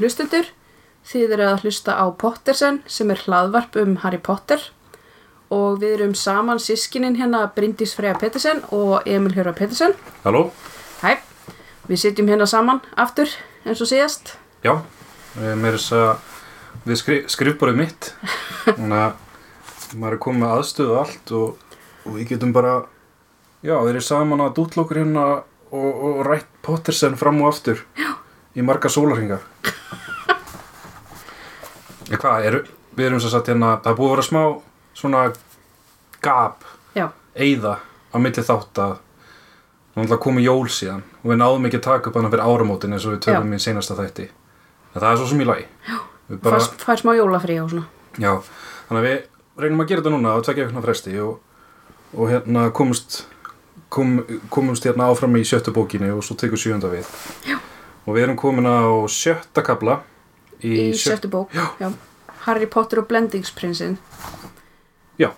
Góðu hlustundur, þið eru að hlusta á Pottersen sem er hlaðvarp um Harry Potter og við erum saman sískinin hérna Bryndís Freyja Pettersen og Emil Hjörvar Pettersen. Halló? Hæ, við sitjum hérna saman aftur eins og síðast. Já, mér er þess að við skri, skrifborðið mitt þannig að maður er komið aðstöðu allt og, og við getum bara já, við erum saman að dútla okkur hérna og, og rætt Pottersen fram og aftur já. í marga sólarhinga Ég hvað, er, við erum svo satt hérna það er búið að vera smá svona gap, Já, eyða á milli þátt að það er komið jól síðan og við náðum ekki að taka upp hana fyrir áramótin eins og við tökum í seinasta þætti. En það er svo sem í lagi. Við bara, fær, fær smá jólafrí og svona. já, þannig að við reynum að gera þetta núna á tvekja vikna fresti og, og hérna komumst kom, komumst hérna áfram í sjöttu bókinni og svo tekur sjönda við. Já. og við erum komin á sjötta kabla í, Í sjöttu bók. Já. Harry Potter og Blendingsprinsinn. Já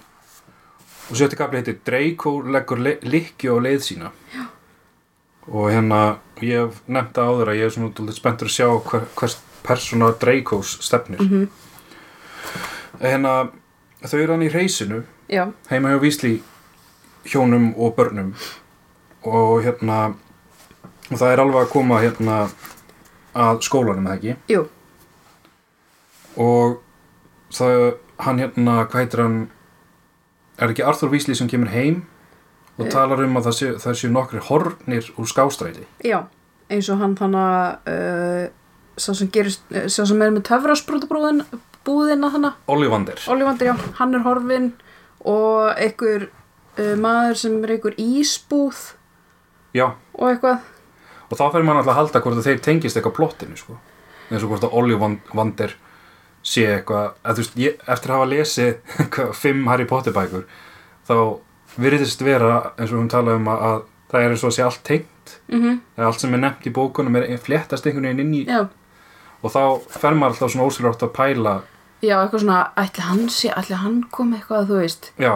Og sjötti kapli heitir Draco leggur le likki á leið sína Já Og hérna, ég hef nefnt það áður að ég er svona spenntur að sjá hver, hvers persóna Dracos stefnir Mhm. Hérna, þau eru hann í reysinu Já, heima hjá Vísli hjónum og börnum og hérna og það er alveg að koma hérna að skólanum eða ekki jú, og það, hann hérna, hvað heitir hann? Er ekki Arthur Weasley sem kemur heim og talar um að það séu, það séu nokkri hornir úr skástræti? Já. Eins og hann þannig að uh, sá sem gerist, uh, sá sem er með töfrasbrótabúðin búðina þannig Ollivander. Ollivander, já, hann er horfinn og einhver uh, maður sem er einhver ísbúð já, og eitthvað. Og þá fyrir mann alltaf að halda hvort að þeir tengist eitthvað plottinu sko. eins og hvort að Ollivander sé eitthvað að, veist, ég, eftir að hafa lesið fimm Harry Potter bækur þá virðist vera eins og við höfum talað um að, að það er eins og að sé allt tengt. Mm að allt sem er nefnt í bókunum er fléttast einhvern veginn inn í. Já, og þá fer maður alltaf svona ósýrlátt að pæla. Já, eitthvað svona ætli hann sé, ætli hann kom eitthvað þú veist, já,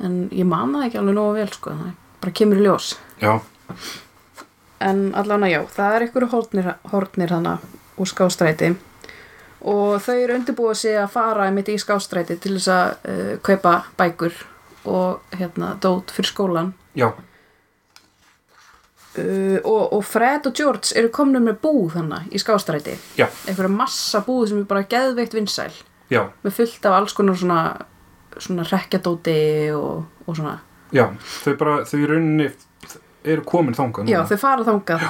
en ég man það ekki alveg nógu vel sko, það bara kemur í ljós. Já, en allan að já, það er hornir, hornir hana úr skástræti og þau eru undirbúið sig að fara einmitt í skástræti til þess að uh, kaupa bækur og hérna dót fyrir skólan já, uh, og, og Fred og George eru komnir með búð þannig í skástræti. Já, einhverja massa búð sem er bara geðveikt vinsæl. Já, með fullt af alls konar svona svona rekkjadóti og, og svona. Já þau bara, þau í rauninni eru komin þangað já, þau fara þangað.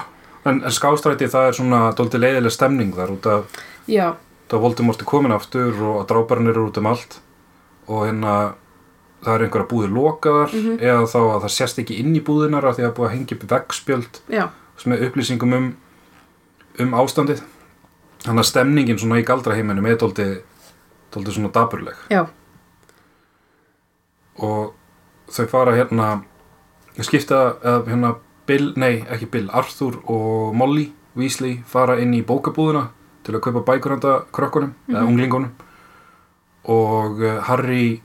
En, en skástræti það er svona dóldi leiðileg stemning þar út af já, þá Voldemort er komin aftur og dráparinn eru út um allt. Og hérna það er einhverja búðir lokaðar eða þá að það sést ekki inn í búðinar af því að það er búið að hengja upp sem er upplýsingum um um ástandið. Þannig að stemningin svona í galdraheiminum er dóldi dóldi svona daburleg já, og þau fara hérna skipta eða hérna Bill, nei ekki Bill, Arthur og Molly Weasley fara inn í bókabúðuna til að kaupa bækur handa krökkunum eða unglingunum. Og eh, Harry,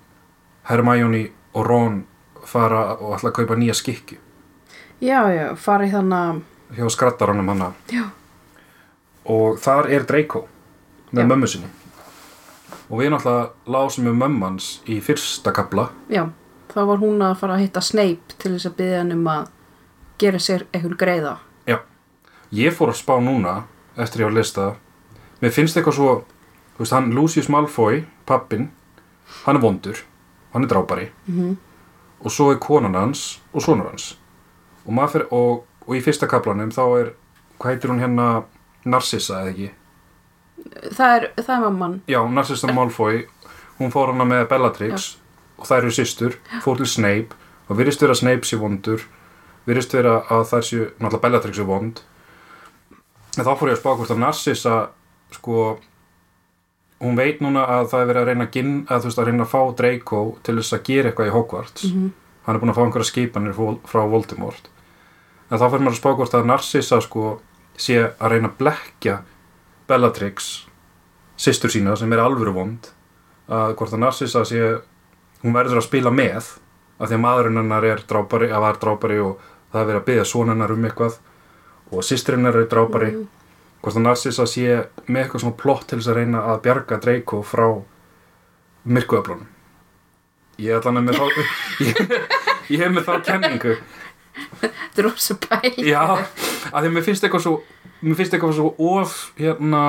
Hermione og Ron fara og ætla að kaupa nýja skikki já, já fara í þannig hjá skrattaranum hana. Já, og þar er Draco með mömmu sinni. Og við náttúrulega lásum með mömmans í fyrsta kapla já þá var hún að fara að hitta Snape til þess að byggja hann um að gera sér eitthvað greiða. Já, ég fór að spá núna eftir ég var að lista mér finnst eitthvað svo þú veist, hann Lucius Malfoy, pappin hann er vondur, hann er drápari. Mhm. og svo er konan hans og sonur hans. Og, maður og, og í fyrsta kaplanum þá er, hvað heitir hún hérna Narcissa eða ekki? Það er, það er mamman. Já, Narcissa Malfoy hún fór hana með Bellatrix og þær eru systur, fór til Snape og virðist vera Snape sé vondur virðist vera að þær séu náttúrulega Bellatrix er vond. En þá fór ég að spá hvort að Narcissa sko hún veit núna að það er verið að reyna að, ginn, að, veist, að reyna að fá Draco til þess að gera eitthvað í Hogwarts. Hann er búin að fá einhverja skipanir frá- Voldemort. En þá fyrir maður að spá hvort að Narcissa sko sé að reyna að blekja Bellatrix systur sína sem er alvöru vond að hvort að Narcissa sé hún verður að spila með af því að maðurinn hennar er drápari var drápari og það er verið að byggja son hennar um eitthvað og systur hennar er drápari hvort að Narcissa sé með eitthvað svona plott til þess að reyna að bjarga Draco frá myrkuöflunum. Ég ætla hann með þá ég, ég hef með þá kenningu. Þetta er rosa pæl já, að því að mér finnst eitthvað svo mér finnst eitthvað svo of hérna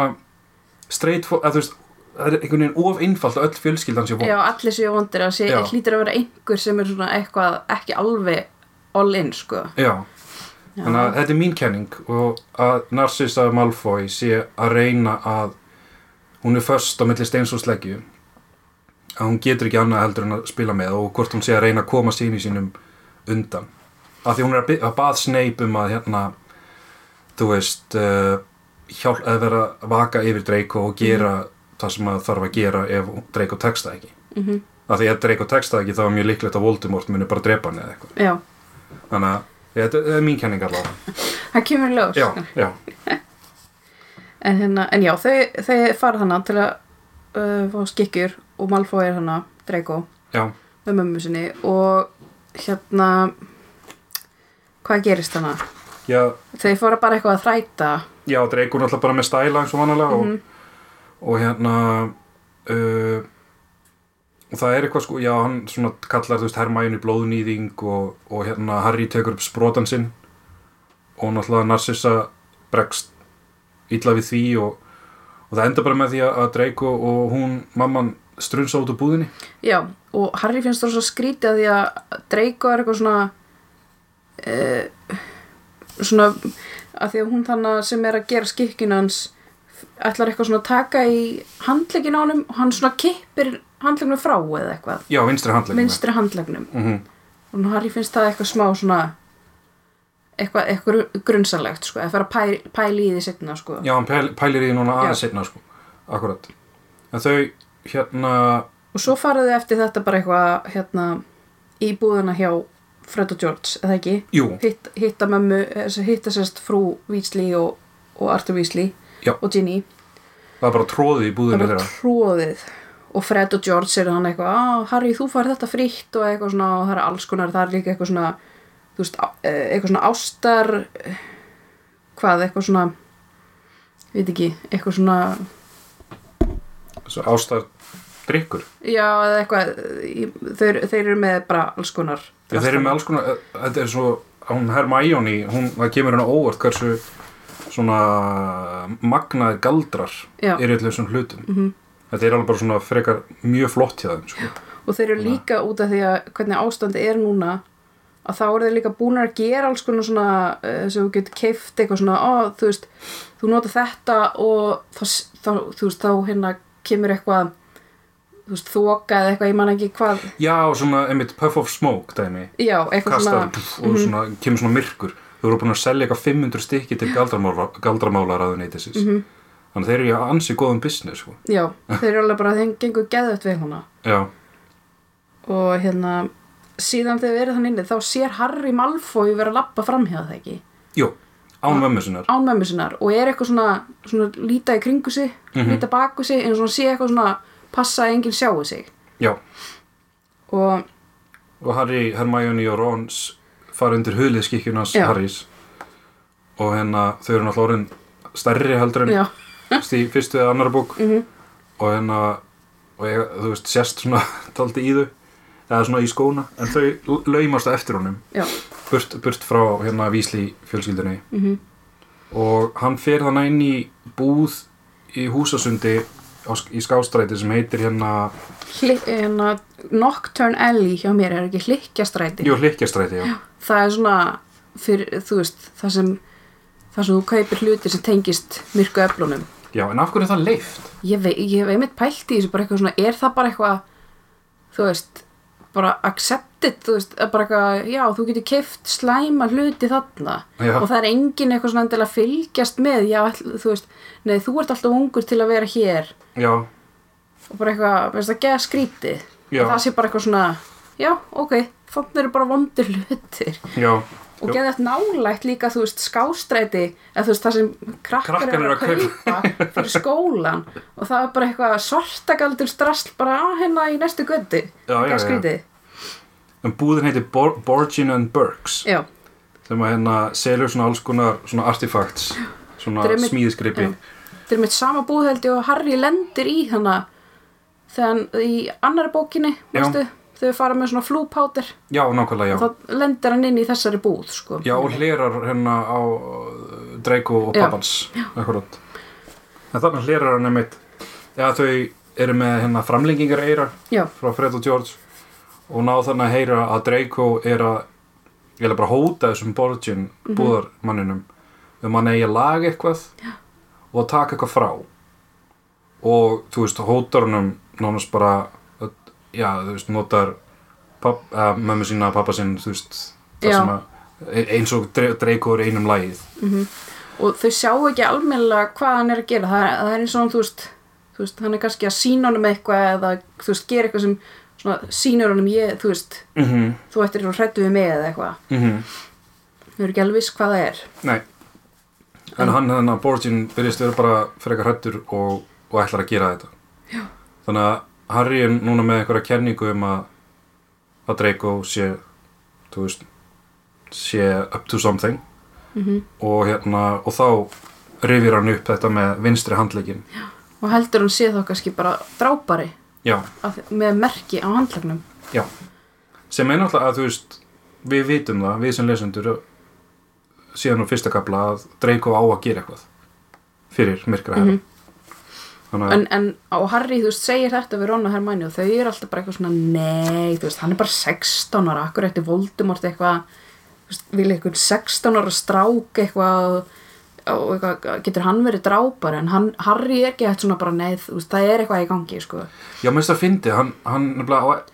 straight for, að þú veist það er einhvern veginn of einfalt að öll fjölskyldan sé Já, vond allir séu vondir að sé, Já. hlýtur að vera einhver sem er svona eitthvað ekki alveg all in, sko. Já, Já, þannig að þetta er mín kenning og að Narcissa Malfoy sé að reyna að hún er först á milli steins og sleggju að hún getur ekki annað heldur en að spila með og hvort hún sé að reyna að koma síni sínum undan. Af því hún er að, bað Snape um að hérna þú veist uh, hjálp, að vera að vaka yfir Draco og gera það sem að þarf að gera ef Draco tekst það ekki. Mhm. af því ef Draco tekst það ekki þá er mjög líklegt að Voldemort muni bara drepa hann eða eitthvað. Þannig að þetta er mín kenning allavega. Það kemur ljós. Já, já, En, hérna, en já, þau, þau fara þannig til að uh, fá skikkjur og Malfoy er hana, Draco. Já, með mömmu sinni og hérna hvað gerist þannig? já, Þau fóra bara eitthvað að þræta. Já Draco er alltaf bara með stæla eins og vanalega Mhm. og, og hérna uh, það er eitthvað sko, já hann svona kallar þú veist Hermæjunni blóðnýðing og, og hérna Harry tekur upp sprotan sinn. Og náttúrulega Narcissa bregst illa við því og, og það enda bara með því að Draco og hún, mamman strunsa út úr búðinni. Já, og Harry finnst það svo skrítið að því að Draco er eitthvað svona uh, svona að því að hún þannig sem er að gera skikkinu hans ætlar eitthvað svona að taka í handlegin á honum og hann svona kippir handlegnum frá eða eitthvað? Já, vinstri handlegin vinstri handlegnum. Mm og Harry finnst það eitthvað smá svona eitthvað, eitthvað grunnsalegt sko, að fara að pæl, pæli í því setna sko. já, hann pæl, pælir í því núna aðeins setna sko, akkurat en þau hérna og svo faraðu eftir þetta bara eitthvað hérna í búðina hjá Fred og George, eða ekki? Jú, Hitt, hitta mömmu, eh, hitta sérst frú Weasley og, og Arthur Weasley Já. og Ginny. Það er bara tróðið í það búðinni var þeirra. tróðið og Fred og George er hann eitthvað ah, Harry þú fær þetta frítt og eitthvað svona og það er alls konar, það er líka eitthvað svona þú veist, eh, eitthvað svona ástar hvað, eitthvað svona ég veit ekki, eitthvað svona Þessu ástar drikkur já, eða eitthvað þeir, þeir eru með bara alls konar Já, þeir eru með alls konar, þetta er svo hún Hermione, hún, það kemur á óvart hversu svona magnaðir galdrar Já. eru í allir þessum hlutum Mhm. Þetta er alveg bara svona frekar mjög flott hjá þeim sko. og þeir eru líka út af því að hvernig ástandi er núna að þá eru þeir líka búin að gera alls konar svona uh, sem þú getur keift eitthvað svona ó, þú veist, þú nota þetta og þá, þá, þú veist, þá hérna kemur eitthvað þú veist, þoka eða eitthvað, ég man ekki hvað. Já, svona einmitt puff of smoke dæmi, já, eitthvað kastar svona puff, og svona, kemur svona myrkur. Þau eru búin að selja eitthvað 500 stykki til galdramála, galdramála ráðuneytisins Mhm. Þannig þeir eru í ansi góðum business sko. já, þeir eru alveg bara, þeim gengur geðvægt við hana. Já, og hérna síðan þegar við erum þannig inni þá sér Harry Malfoy vera að labba framhjá það ekki? Jú, án mömmu sinnar. án mömmu sinnar. Og er eitthvað svona, svona líta í kringu sig, líta baku sig en svona sé eitthvað svona passa að enginn sjáu sig. Já, og og Harry, Hermione og Ron fara undir hulið skikkjunars Já. Harrys. Og hérna þau eru náttúrulega orðin stærri heldur en já, í fyrstu eða annara bók. Mhm. og hérna og ég, þú veist, sést svona taldi í þau. Eða svona í skóna. En þau laumast eftir honum. Já, burt, burt frá hérna Vísli fjölskyldunni. Mhm. og hann fer þannig inn í búð í húsasundi á, í skástræti sem heitir hérna Hli, hérna Nocturne Alley hjá mér er ekki hlikkjastræti Jú, hlikkjastræti, já. það er svona fyrir, þú veist, það sem það sem þú kaupir hluti sem tengist myrku öflunum Já, en af hverju er það leift? ég, vei, ég hef einmitt pælt í þessu bara eitthvað svona, er það bara eitthvað þú veist, bara accepted þú veist, bara eitthvað, já, þú getur keift slæma hluti þarna Já. og það er engin eitthvað svona endilega fylgjast með, já, þú veist nei, þú ert alltaf ungur til að vera hér. Já, og bara eitthvað, veist það, geða skrítið. Það sé bara eitthvað svona, já, ok þannig eru bara vondir hlutir. Já, og Jú. geða þetta nálægt líka, þú veist, skástræti eða þú veist, það sem krakkar, Krakkar eru að kaupa fyrir skólan og það er bara eitthvað svartagaldur strasl bara á hérna í næstu götti Já, já, já. skrítið en búðin heitir Bor Borgin and Burks já, sem að hérna selur svona alls konar svona artifacts svona Þetta er einmitt- smíðiskripi já. þetta er mitt sama búðheldi og Harry lendir í þannig þegar í annari bókinni Já. veistu, þau fara með svona flúpátir Já, nákvæmlega, já. Þá lendir hann inn í þessari búð sko. Já, og hlerar hérna á uh, Draco og pappans Akkurat. En þannig hlerar hann einmitt. Já, þau eru með hérna framlengingar eirar já, frá Fred og George og ná þannig að heyra að Draco er að ég er bara hóta þessum Borgin Mhm. búðarmanninum um að laga eitthvað Já. og að taka eitthvað frá. Og þú veist, hótar honum nánast bara já, þú veist, notar mömmu sína, pappa sinn þú veist, það Já. sem að e- eins og Dra- Draco er í einum lagið. Og þau sjá ekki almennilega hvað hann er að gera. Það það er eins og hann, þú veist, þú veist hann er kannski að sína honum eitthvað eða þú veist, gera eitthvað sem svona, sýnur honum ég, þú veist, mm -hmm. þú ættir að hrættu við mig eða eitthvað, þau eru ekki alveg viss hvað það er. Nei. En hann, þannig að Borgin byrjast vera bara frekar hrættur og, og ætlar að gera þetta. Já. Þannig að Harry er núna með einhverja kenningu um að að Draco sé þú veist sé up to something. Mhm. og hérna og þá rifir hann upp þetta með vinstri handlegin og heldur hann sé þá kannski bara drápari Já, að, með merki á handlagnum já. Sem er náttúrulega að þú veist við vitum það, við sem lesendur síðan á fyrsta kapla að Draco á að gera eitthvað fyrir myrkra herra Þannig að en, en á Harry, þú veist, segir þetta við Ron og Hermione og þau eru alltaf bara eitthvað svona nei, þú veist, hann er bara 16 ára. Akkur eftir Voldemort eitthvað vil eitthvað 16 ára strák eitthvað og eitthvað, getur hann verið drápar en hann, Harry er ekki eftir svona bara nei, þú veist, það er eitthvað í gangi, sko. Já, mest að fyndi, hann, hann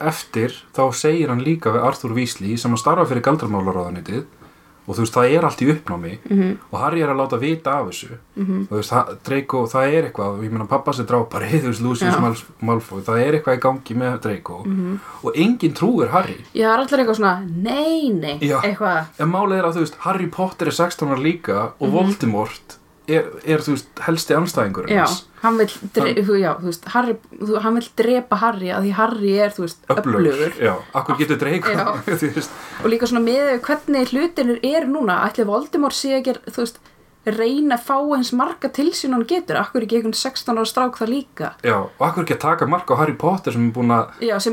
eftir, þá segir hann líka við Arthur Weasley sem að starfa fyrir galdramálaráðanitið og þú veist, það er allt í uppnámi -hmm. og Harry er að láta vita af þessu -hmm. og þú veist, það- Draco, það er eitthvað ég meina pappa sér drápari, þú veist, Lucius Malfoy, það er eitthvað í gangi með Draco -hmm. og enginn trúir Harry Já, það er allir eitthvað svona, nei, nei, Já. eitthvað en málið er að þú veist, Harry Potter er 16 ára líka og Voldemort er, er, þú veist, helsti anstæðingur. Já, hann vil, drepa Harry að því Harry er, þú veist, öflugur akkur getur veist, og líka svona með hvernig hlutinir er núna ætli Voldemort sé ekki þú veist reyna að fá eins marga til sín hann getur. Akkur ekki einhvern 16 ára strák það líka? Já, og akkur ekki að taka mark á Harry Potter sem er búin að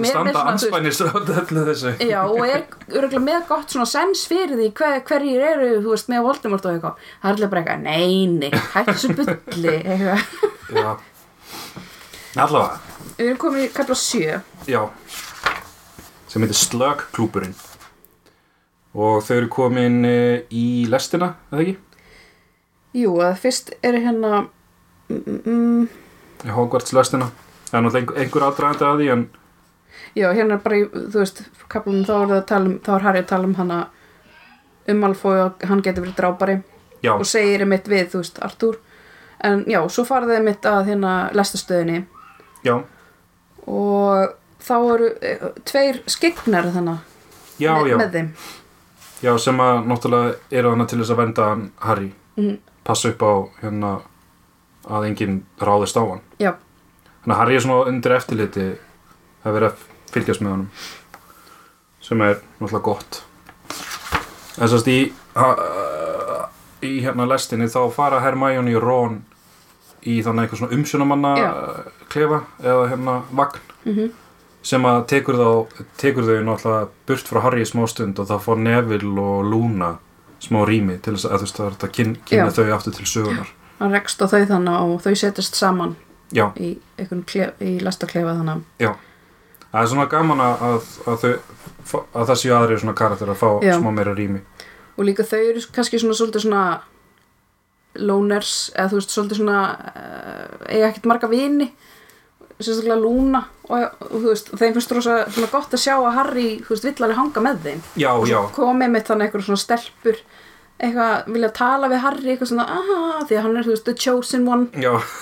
standa anspænir svo öllu þessu? Já, og er örgulega með gott svona sens fyrir því hver, hverjir eru, þú veist, með Voldemort og eitthvað. Það er allir bara eitthvað, nei, nei, hættu þessu bulli eitthvað, Já. Allavega, við erum komin í kapla 7 já. Sem heitir Slug klúburinn og þau eru komin uh, í lestina, eða ekki? Jú, að fyrst er hérna mm, mm, Í Hogwarts lestina. Það er náttúrulega einhver, aðdragandi að því en Já, hérna er bara, í, þú veist, kaplunum þá er það að tala um, þá er Harry að tala um hana um Malfoy og hann getur verið drápari já, og segir mitt við, þú veist, Artúr en já, svo farið þið mitt að hérna lestastöðinni já, og þá eru e, tveir skegnar þannig já, með, já, með þeim. Já sem að náttúrulega eru hana til þess að venda Harry. Mhm. Passa upp á hérna að enginn ráðist á hann Já, Þannig að Harry er svona undir eftirliti að vera að fylgjast með honum sem er náttúrulega gott en sérst í ha- í hérna lestinni þá fara Hermione og Ron í þannig eitthvað svona umsjónamanna Já. klefa eða hérna vagn Mhm. sem að tekur, þá, tekur þau náttúrulega burt frá Harry í smá stund og þá fá Neville og Luna smá rými til þess að þú veist það er þetta að kyn, kynna Já. þau aftur til sögunar hann rekst á þau þannig og þau setjast saman Já, í, einhvern klef, í lestaklefa þannig. Já, það er svona gaman að, að, þau, að það séu aðri svona karakter að fá smá meira rými. og líka þau eru kannski svona svolítið svona loners eða þú veist, svolítið svona uh, eiga ekkert marga vini sérstaklega Lúna og, og þú veist, þeim finnst rosa gott að sjá að Harry, þú veist, vill alveg hanga með þeim. Já, já, komið með þannig eitthvað svona stelpur eitthvað, vilja tala við Harry eitthvað svona, aha, því að hann er, þú veist, the chosen one.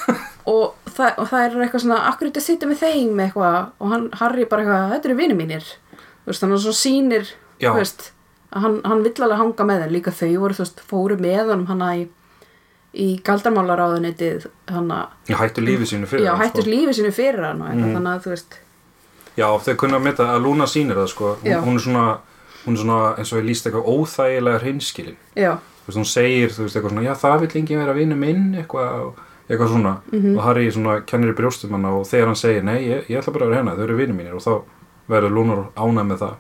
Og það, og það er eitthvað svona, akkur þetta sitja með þeim? eitthvað. Og hann, Harry bara eitthvað, þetta eru vini mínir. Þú veist, þannig að svo sýnir Já. þú veist, að hann, hann vill alveg hanga með þeim. Líka þau voru, þú veist, fóru með honum hana í, í galdarmálaráðunitið hættu lífi sínu fyrir já, hann, hættur sko. lífi sínu fyrir hann Mhm. þannig að þú veist. Já, þau kunna að meta að Luna sýnir það sko. Hún, hún er svona, hún er svona eins og ég líst eitthvað óþægilega hreinskilin. Þú veist, hún segir, þú veist, eitthvað svona já, það vill enginn vera vinnu minn, eitthvað eitthvað svona, Mhm. og Harry svona kennir í brjóstum hann og þegar hann segir, nei, ég, ég ætla bara að vera hérna, þau eru vinnu mínir og þá verður Luna ánæg með það.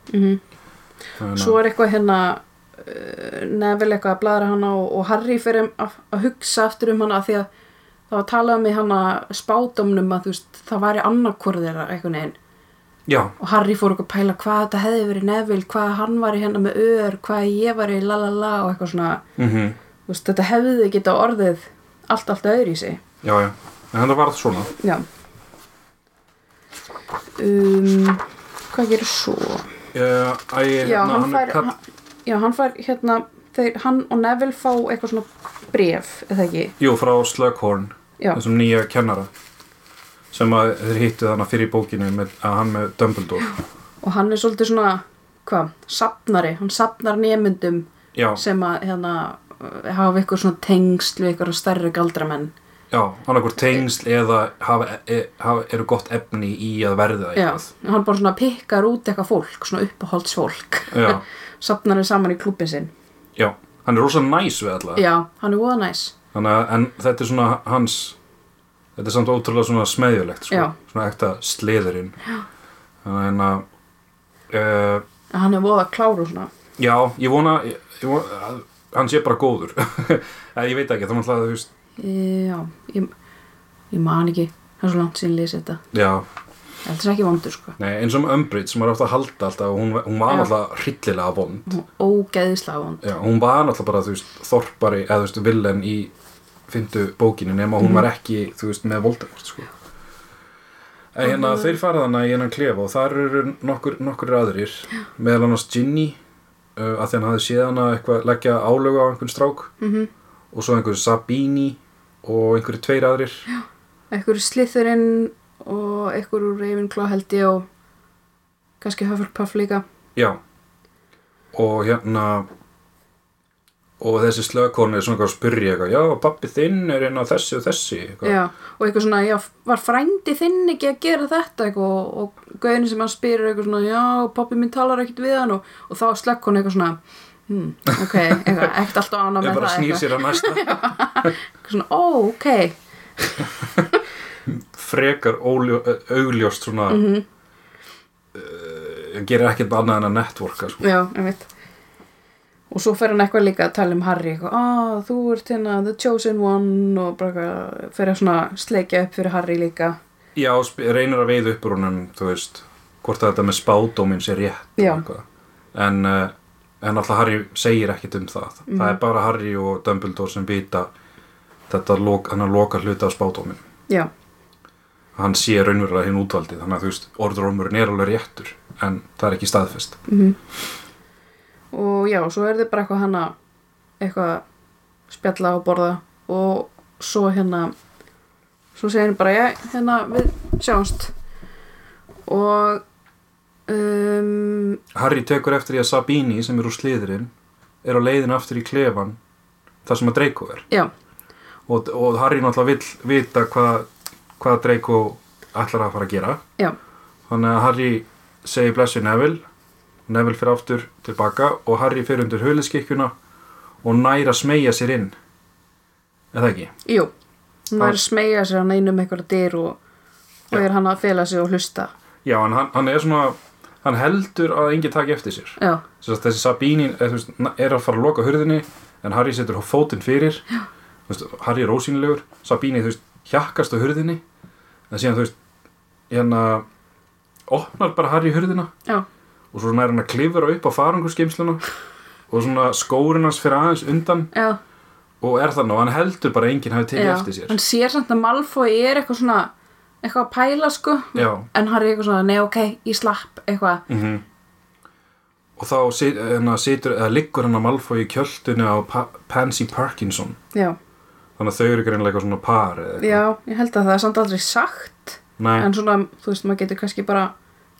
Þannig að- svo er eitthvað hérna uh, Neville eitthvað að bladra hana og, og Harry fyrir að, að hugsa aftur um hana því að það var talað um í hana spátumnum að þú veist, það væri annarkvörð þeirra eitthvað neginn Já, og Harry fór okkur að pæla hvað þetta hefði verið Neville, hvað hann var í hérna með ör hvað ég var í la la la og eitthvað svona. Mhm, þú veist, þetta hefði geta orðið allt, allt öðru í sig. Já, já. En þetta var svona. Já. Um, hvað gerir svo? Já, æ, já, hérna, hann fær kall- hann, já, hann fær hérna þeir, hann og Neville fá eitthvað svona bref, eða ekki? Jú, frá Slughorn já, þessum nýja kennara sem að þeir hittu þannig fyrir bókinu með, að hann með Dumbledore. Og hann er svolítið svona hvað, sapnari, hann sapnar nemyndum Já, sem að hérna hafa eitthvað svona tengsl við eitthvað stærri galdramenn. Já, hann ekkur tengsl eða hafa, e, hafa, eru gott efni í að verða Já, eitthvað. hann bara svona pikkar út eitthvað fólk, svona uppáhaldsfólk Já, sapnar þeir saman í klúbin sinn. Já, hann er rosa næs við alla. Já, hann er voða næs. Þannig að, en þetta er svona hans þetta er samt ótrúlega svona smeðjulegt sko. Svona ekta sliðurinn. Þannig að uh, Hann er voða klár og svona. Já, ég vona, ég, vona að hann sé bara góður. Eða ég veit ekki, náttúrulega þú veist. Já, ég, ég man ekki. Það er svo langt síðan lýsi þetta. Já, Held þess ekki vondur sko. Nei, eins og um Umbridge sem maður átt að halda alltaf, hún, hún var náttúrulega hryllilega vond. Er Ógeðislega vond. Já, hún var náttúrulega bara, þú veist, þorpari eða þú veist, villen í fyndu bókinu nema hún var ekki, þú veist, með Voldemort sko. En hérna, þeir fara þannig í hennan klefa og þar eru nokkur, nokkur aðrir meðal annars Ginny uh, að því hann hafði séð hana eitthvað leggja álögu á einhvern strák mm og svo einhver Sabini og einhverju tveir aðrir. Ekkur slithurinn og ekkur úr Ravenclaw held ég og kannski Hufflepuff líka. Já. Og hérna og þessi slökkonu er svona eitthvað að spyrja eitthvað, já, pappi þinn er inn á þessi og þessi eitthvað. Já, og eitthvað svona, já, var frændi þinn ekki að gera þetta? Eitthvað og, og gauðin sem hann spyrir eitthvað svona, já, pappi minn talar ekkert við hann og, og þá slekk hún eitthvað svona, hmm, ok, eitthvað, ekkert alltaf ána ég með bara það snýr eitthvað, sér að næsta. Eitthvað svona, ó, ok, frekar augljóst svona mm Mhm. gerir ekkert annað en að networka sko. já, ég veit. Og svo fer hann eitthvað líka að tala um Harry eitthvað, ah, þú ert hérna the chosen one og bara fer að svona sleikja upp fyrir Harry líka. Já, reynir að veið upp úr honum, þú veist, hvort að þetta með spádóminn sé rétt. En, uh, en alltaf Harry segir ekkert um það. Mhm. Það er bara Harry og Dumbledore sem vita þetta hann að loka hluta af spádóminn. Já, Hann sé raunverulega hinn útvaldið, þannig að þú veist, orðrómurinn er alveg réttur, en það er ekki staðfest. mhm. og já, svo er þið bara eitthvað hana eitthvað spjalla og borða og svo hérna svo segir hann bara, já, hérna við sjáumst og um, Harry tekur eftir því að Sabini, sem er úr sliðurinn, er á leiðin aftur í klefan, þar sem að Draco er. já, Og, og Harry náttúrulega vill vita hvað, hvað Draco ætlar að fara að gera. já, Þannig að Harry segir blessu Neville. Neville fyrir aftur tilbaka og Harry fyrir undir höliskikkjuna og nær að smegja sér inn. Eða ekki? jú. Að smegja sér hann einum einhverja dyr og, og er hann að fela sig og hlusta. Já, en hann, hann er svona hann heldur að enginn taki eftir sér. Þessi Sabini er, na- er að fara að loka hurðinni en Harry setur fótinn fyrir. Veist, Harry er ósýnilegur. Veist, hjakkast á hurðinni en síðan, þú veist hérna opnar bara Harry hurðina. Já, og svo nær hann að klifra upp á farangurskimsluna og svona skórin hans fyrir aðeins undan. Já, og er þannig og hann heldur bara enginn hafi tekið eftir sér. Hann sér samt að Malfoy er eitthvað svona eitthvað að pæla sko. Já. en hann er eitthvað svona, nei ok, ég slapp eitthvað, mm og þá sit, hérna, situr, eða liggur hann að Malfoy í kjöldunni á pa Pansy Parkinson. Já, þannig að þau eru greinlega eitthvað svona par já ég held að það er samt aldrei sagt Nei, en svona, þú veist, maður getur kannski bara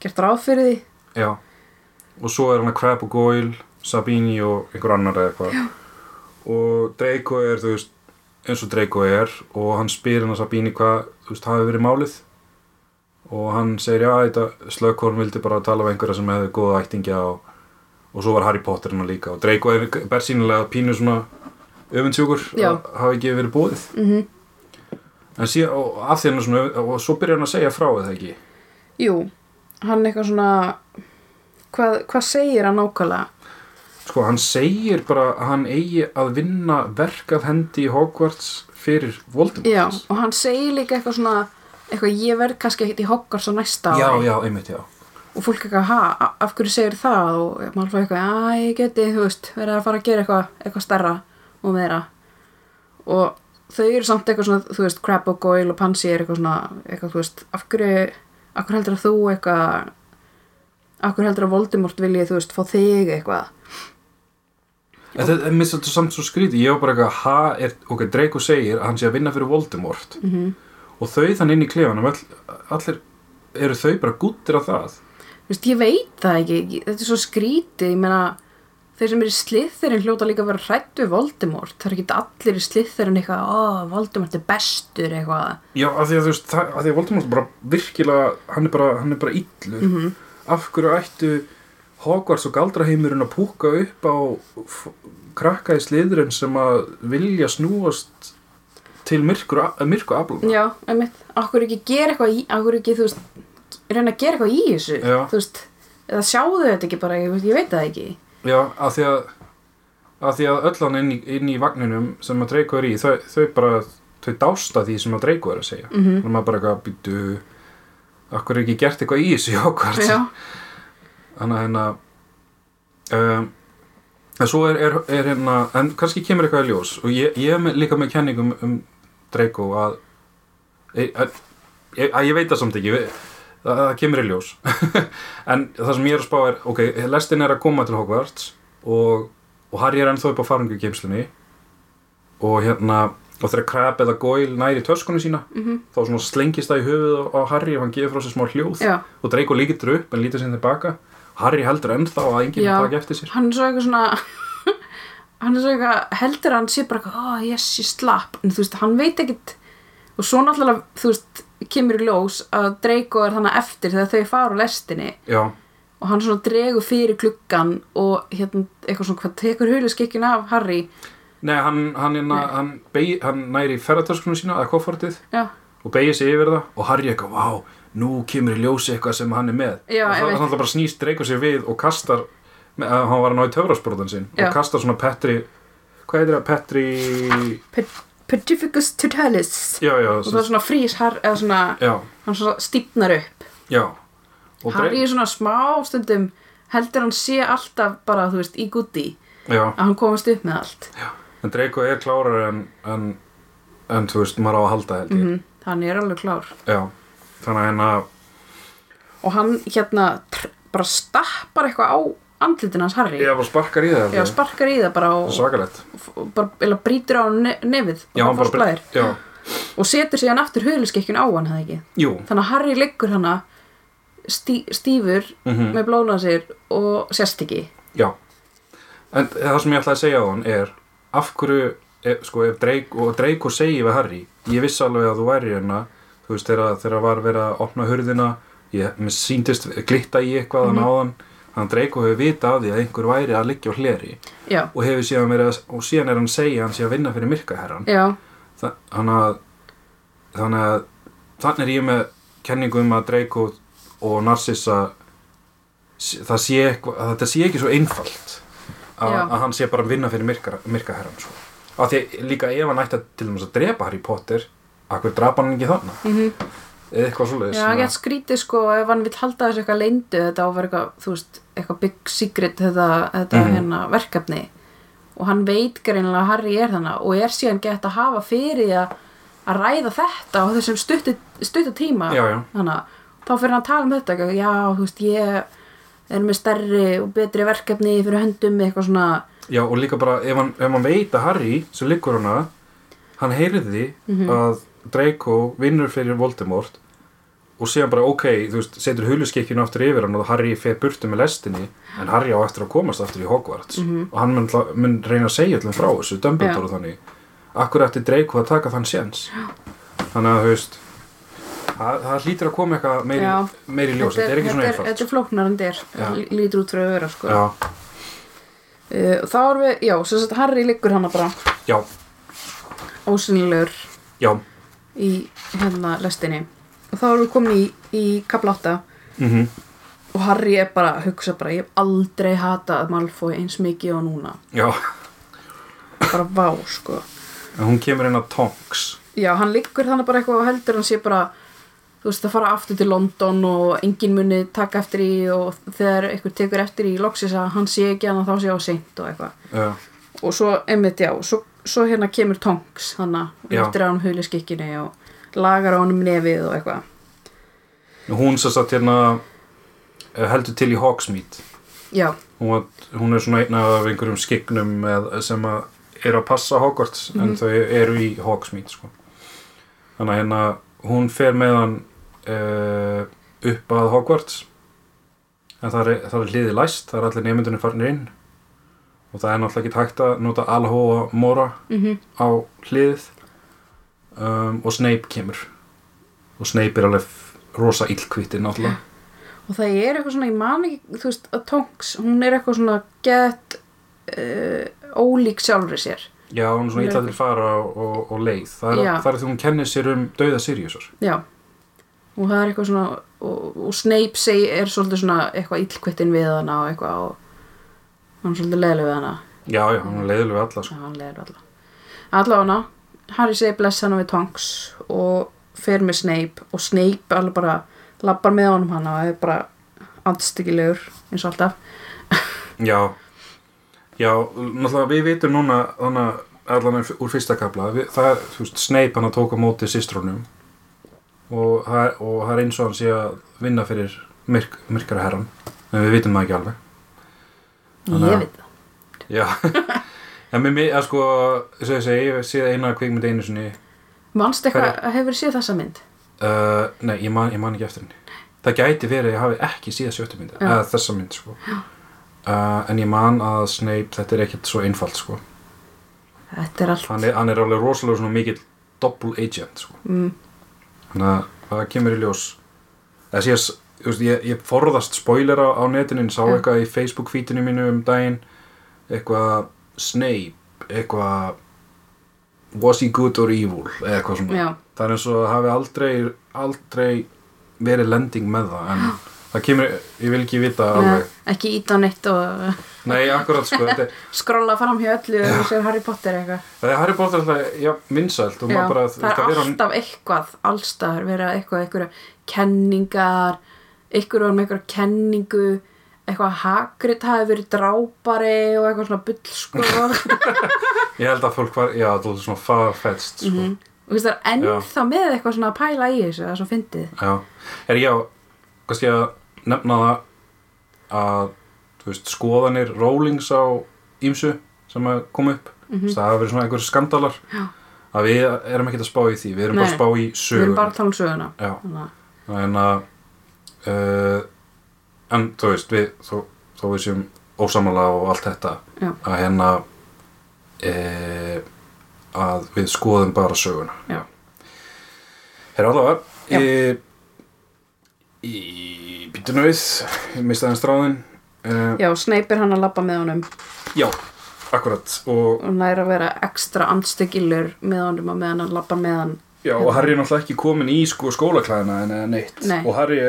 gert ráð fyrir því. Já. Og svo er hann að Crab og Goyle Sabini og einhver annar eða eitthvað. Já. og Draco er þú veist eins og Draco er og hann spyr hann að Sabini hvað þú veist hafi verið málið. Og hann segir já þetta slökkorn vildi bara tala við einhverja sem hefði góða ættingja og, og svo var Harry Potter hann líka. Og Draco er bersýnilega pínu svona öfundsjúkur að hafi ekki verið bóðið mm en síðan og af því hann er svona og svo byrjar hann að segja frá eða ekki? Jú, hann eitthvað svona hvað, hvað segir hann nákvæmlega? Sko, hann segir bara að hann eigi að vinna verk af hendi í Hogwarts fyrir Voldemort. já, og hann segir líka eitthvað svona eitthvað, ég verð kannski ekkert í Hogwarts á næsta já, ári. já, einmitt, já. og fólk eitthvað, ha, af hverju segir það? Og maður fór eitthvað, já, ég geti, þú veist verið að fara að gera eitthvað, eitthvað stærra og meira og þau eru samt eitthvað svona, þú veist, Crab og Goyle og Pansy er eitthvað svona, eitthvað, þú veist af hverju, af hverju heldur að þú eitthvað af hverju heldur að Voldemort vilji, þú veist, fá þig eitthvað En þetta er þetta samt svo skrítið. Ég var bara eitthvað, ha, er, ok, Draco segir að hann sé að vinna fyrir Voldemort mm -hmm. og þau þannig inn í klefanum, all, allir, eru þau bara gúttir af það? Þú veist, ég veit það ekki, þetta er svo skrítið, ég meina þeir sem eru í slithirinn hljóta líka að vera hrætt við Voldemort, það er ekki allir í slithirinn eitthvað, ó, Voldemort er bestur eitthvað, Já, af því að þú veist, af því að Voldemort bara virkilega, hann er bara, hann er bara illur. Mhm. Af hverju ættu Hogwarts og Galdraheimurinn að púka upp á krakka í sliðurinn sem að vilja snúast til myrkur, myrku afluna? Já, einmitt, akkur ekki gera eitthvað í, akkur ekki, þú veist, reyna að gera eitthvað í þessu, Já. þú veist, eða sjáðu þetta ekki bara, ég, veist, ég veit það ekki. Já, af því að af því að öll hann inn í, inn í vagninum sem að Draco er í, þau, þau bara þau dásta því sem að Draco er að segja. Mm þannig að maður bara eitthvað býtu akkur er ekki gert eitthvað í þessu Já, þannig að hérna um, en svo er, er, er hérna en kannski kemur eitthvað í ljós. Og ég, ég er með, líka með kenningum um Draco að, að, að, að ég veit það samt ekki það, það kemur í ljós. En það sem ég er að spá er ok, lestin er að koma til Hogwarts og, og Harry er ennþá upp á faringu geimslunni og hérna og þegar Crab eða Goyle næri töskunni sína Mhm. þá svona slengist það í höfuð á, Harry og hann gefur frá sér smá hljóð já, og Draco líkitur upp en lítur sinni tilbaka. Harry heldur ennþá að enginn Já. taka eftir sér. Hann er svo eitthvað svona, hann er svo eitthvað, heldur hann sé bara eitthvað, ó, yes, ég slapp, en þú veist, hann veit ekkit, og svo náttúrulega, þú veist, kemur í ljós að Draco er þannig eftir þegar þau fara á lestinni. Já, og hann svona dregur fyrir klukkan og hérna eitthvað svona hvað tekur huliskikkin af Harry? Nei hann, hann, hann, Nei. hann, hann næri ferðartöskunum sína eða koffortið. Já, og beigir sig yfir það. Og Harry eitthvað, vá, nú kemur í ljósi eitthvað sem hann er með. Já, og það er alltaf bara snýst Draco sig við og kastar hann var að ná í töfrasprótan sinn. Já. og kastar svona Petri hvað heitir það, Petri Petrificus totalis. Já, já, og það er svona frís har, eða svona, já, hann svona stífnar upp. Harry er svona smá stundum heldur hann sé alltaf bara, þú veist, í já, að hann komast upp með allt. En Draco er klárar en, en, en þú veist, maður á að halda held ég. Mm hann er alveg klár. Þannig að hérna og hann hérna bara stappar eitthvað á andlitin hans Harry ég bara sparkar í það Já, sparkar í það bara og, svakalett brýtur á ne nefið já, það hann bara, já, og setur síðan aftur huliskikkjun á hann hefði ekki? Jú. Þannig að Harry liggur hana stí, stífur mm með blóna sér og sérst ekki. Já, en það sem ég ætlaði að segja á hann er af hverju, ef, sko, ef Drake og Draco segi við Harry, ég vissi alveg að þú væri hérna, þú veist, þegar, þegar var verið að opna hurðina, ég, síndist glitta í eitthvað mm. -hmm. áðan þannig að Draco hefur vita af því að einhver væri að liggja á hleri já, og hefur síðan verið að, og síðan er hann að segja að hann sé að vinna fyrir myrkaherran þannig að þannig að þannig er ég með kenningu um að Draco og Narcissa það sé eitthvað, að þetta sé ekki svo einfalt að, Já. að hann sé bara að vinna fyrir myrka, myrkaherran sko. af því að líka ef hann ætti að til dæmis að drepa Harry Potter akkur drapa hann ekki þannig mm eða eitthvað svoleiðis já, gett skrítið sko ef hann vill halda þessu eitthvað leyndu þetta á að vera eitthvað, þú veist, eitthvað big secret þetta, þetta Mhm. hérna verkefni og hann veit greinilega að Harry er þannig og er síðan gett að hafa fyrir að að ræða þetta á þessum stuttu, tíma Já, já. þannig að þá fyrir hann að tala um þetta já, þú veist, ég er með stærri og betri verkefni fyrir höndum eitthvað svona Já, og líka bara, ef hann, ef hann veit að Harry, sem liggur hana, hann heyrði Mhm. að Draco vinnur fyrir Voldemort og síðan bara, ok, þú veist, setur huluskikkinu aftur yfir hann og Harry fer burtu með lestinni en Harry á eftir að komast aftur í Hogwarts. Og hann mun, mun reyna að segja allum frá þessu, Dumbledore. Já. og þannig. Akkur eftir Draco að taka þann séns? Þannig að, þú veist það, það hlýtur að koma eitthvað meiri, meiri ljós, þetta er ekki svona einfalt. þetta er flóknar en þetta er. Lítur út að vera sko. Já, uh, þá erum við, já, sem sagt Harry liggur hana bara. Já, ósynilegur já. Í hérna lestinni og þá erum við komin í, í kapla 8 mm og Harry er bara að hugsa bara ég hef aldrei hatað Malfoy eins mikið og núna. Já, bara vá sko. En hún kemur inn á Tonks. Já, hann liggur þannig bara eitthvað og heldur hann sé bara þú veist að fara aftur til London og enginn muni taka eftir í og þegar einhver tekur eftir í loksis að hann sé ekki hann þá sé á seint og eitthvað. Já, og svo, einmitt já, svo, svo hérna kemur Tonks Já. eftir á hann huliskikkinni og lagar á hann um nefið og eitthvað. Hún sem sagt hérna heldur til í Hogsmeade. Já, hún, var, hún er svona einn af einhverjum skignum með, sem er að passa Hogwarts en þau eru í Hogsmeade sko. þannig að hérna hún fer með hann uh, upp að Hogwarts. En það er, það er hliðið læst það er allir nefndunum farnir inn. Og það er náttúrulega ekki hægt að nota Alhóa Mora mhm. á hliðið um, og Snape kemur og Snape er alveg rosa illkvitti náttúrulega og það er eitthvað svona, ég man ekki þú veist, að Tonks, hún er eitthvað svona gett uh, ólík sjálfri sér Já, hún er svona er illa til fara og, og, leið. Það er, er því hún kennir sér um dauða Siriusar. já, og það er eitthvað svona og, og Snape seg, er svolítið svona eitthvað illkvittin við hana og eitthvað og hann er svolítið leðileg við hana Já, já, hún er leiðileg við alla, sko. Já, hann leiður alla. Allavega, Harry segir bless hana við Tonks og fer með Snape og Snape alveg bara lappar með honum hana og er bara andstyggilegur eins og alltaf. Já, já, náttúrulega við vitum núna, þannig allan úr fyrsta kapla, við, það þú veist, Snape hann að tóka á móti systrónum og, það og það er eins og hann sé að vinna fyrir myrk, myrkara herran, en við vitum það ekki alveg. Þannig að- Ég veit það. Já, en mér, að sko, þess að ég segi, ég séð eina kvikmynd einu sinni, Manst eitthvað hefur séð þessa mynd? Uh, nei, ég man, ég man ekki eftir henni Það gæti verið að ég hafi ekki síða sjöttu mynd eða þessa mynd sko. uh, En ég man að Snape, þetta er ekkert svo einfalt sko. Þetta er allt. hann, er, hann er alveg rosalega svona mikill double agent sko. Mm, Þannig að það kemur í ljós ég, þú veist, ég, ég forðast spoilera á netinu en sá eitthvað í Facebook feedinu mínu um daginn eitthvað Snape eitthvað was he good or evil eða eitthvað svona. Já, það er eins og hafi aldrei aldrei verið lending með það en það kemur, ég vil ekki vita alveg. ekki íta á neitt og nei, akkurat sko, þetta, er- skrolla fram hjá öllu og sér Harry Potter eitthvað. það er Harry Potter alltaf, já, vinsælt og Já, maður bara, það er vera, alltaf eitthvað allstaðar, vera eitthvað, eitthvað kenningar, eitthvað með eitthvað kenningu, eitthvað Hagrid hafi verið drápari og eitthvað svona bull sko ég held að fólk var, já, það er svona far-fetched sko. Mhm. og þú veist það er ennþá með eitthvað svona að pæla í þessu, það er svo fyndið já, er ég á kannski að nefna það að, veist, skoðanir Rowlings á ímsu sem að koma upp, mm -hmm. það hafa verið svona einhverjum skandalar. Já. að við erum ekkert að spá í því, við erum bara Nei. að spá í við erum bara að tala um söguna já, Þannig að uh, en þú veist við, þó, þó við séum ósamála og allt þetta Já. að hérna uh, að við skoðum bara söguna Já. Herra allavega Já. í, býtunu við aðeins stráðin uh, já, Snape er hann að labba með honum já, akkurat og, og næra að vera ekstra andstyggilur með honum og meðan hann labbar með hann já, og Harry er náttúrulega ekki komin í sko, skólaklæðina en eða neitt. Nei. og Harry,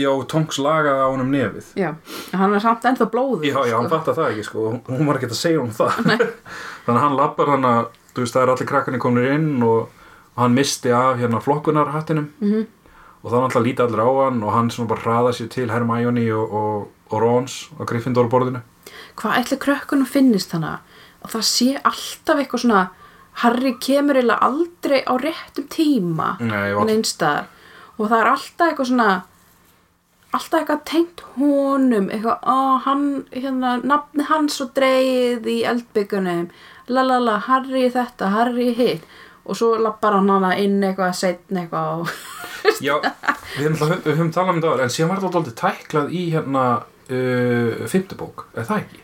já, Tonks lagaði á honum nefið. Já, hann er samt ennþá blóður Já, já, hann fattar það ekki sko, hún- var ekki að segja um það. Þannig að hann lappar hann að, þú veist, það er allir krakkarnir komnir inn og, og hann misti af hérna flokkunarhattinum. Mhm. og þá náttúrulega líti allir á hann og hann svona bara hraða sér til Hermione og, og, og Rons á Gryffindor borðinu hvað ætli krökkunum finnist þannig og það sé alltaf eitthvað svona Harry kemur eiginlega aldrei á réttum tíma Nei, og- það er alltaf eitthvað svona alltaf eitthvað tengt honum eitthvað, ó, hann, hérna nafni hans og dreigð í eldbyggunum. Lalala, Harry þetta, Harry hitt. Og svo lappar hann hana inn eitthvað setn eitthvað og Já, við höfum, náttúrulega- við höfum talað um það en síðan var þetta aldrei tæklað í hérna uh, fimmtubók, er það ekki?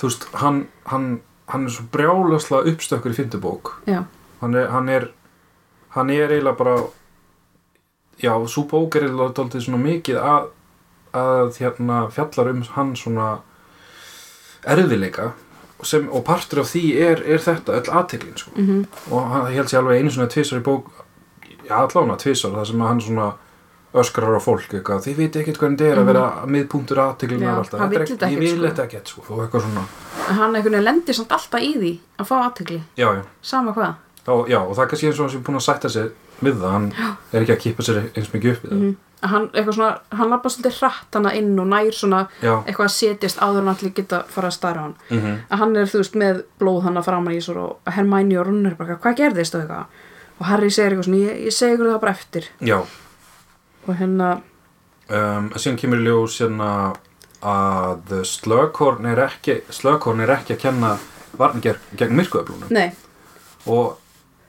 Þú veist, hann, hann, hann er svo brjálaslega uppstökkur í fimmtubók já, hann er, hann er hann er eiginlega bara já, svo bók er eiginlega dálítið svona mikið að, að hérna fjallar um hann svona erfiðleika sem, og partur af því er, er þetta öll aðteklin sko. mhm, og hann held sér alveg einu svona tvisar í bók já, allána tvisar, það sem að hann svona öskrar á fólk eitthvað, þið veit ekkert hvernig þetta er að vera miðpunktur aðteklinar Já, alltaf, Þetta er þetta ég ekkert, vil sko. þetta ekkert sko, og eitthvað svona hann veginn lendir samt alltaf í því að fá aðtegli, já, já, sama hvað. Þá, já, og það er kannski eins og hann sem búin að sætta sig við það, hann er ekki að kippa sér eins mikið upp við það. Mm. hann, eitthvað svona, hann lappa svolítið hratt hana inn og nær svona já, eitthvað að setjast áður en allir geta fara að stara hann. Mhm. Að hann er þú veist með blóð hann að framan í sér og Hermæni og Ron er bara hvað gerðist og eitthvað? Og Harry segir eitthvað svona ég, ég segi ykkur það bara eftir. Já, og hérna um, síðan kemur í ljós hérna að Slughorn er ekki Slughorn er ekki að kenna varni gegn, myrkuöflunum. Og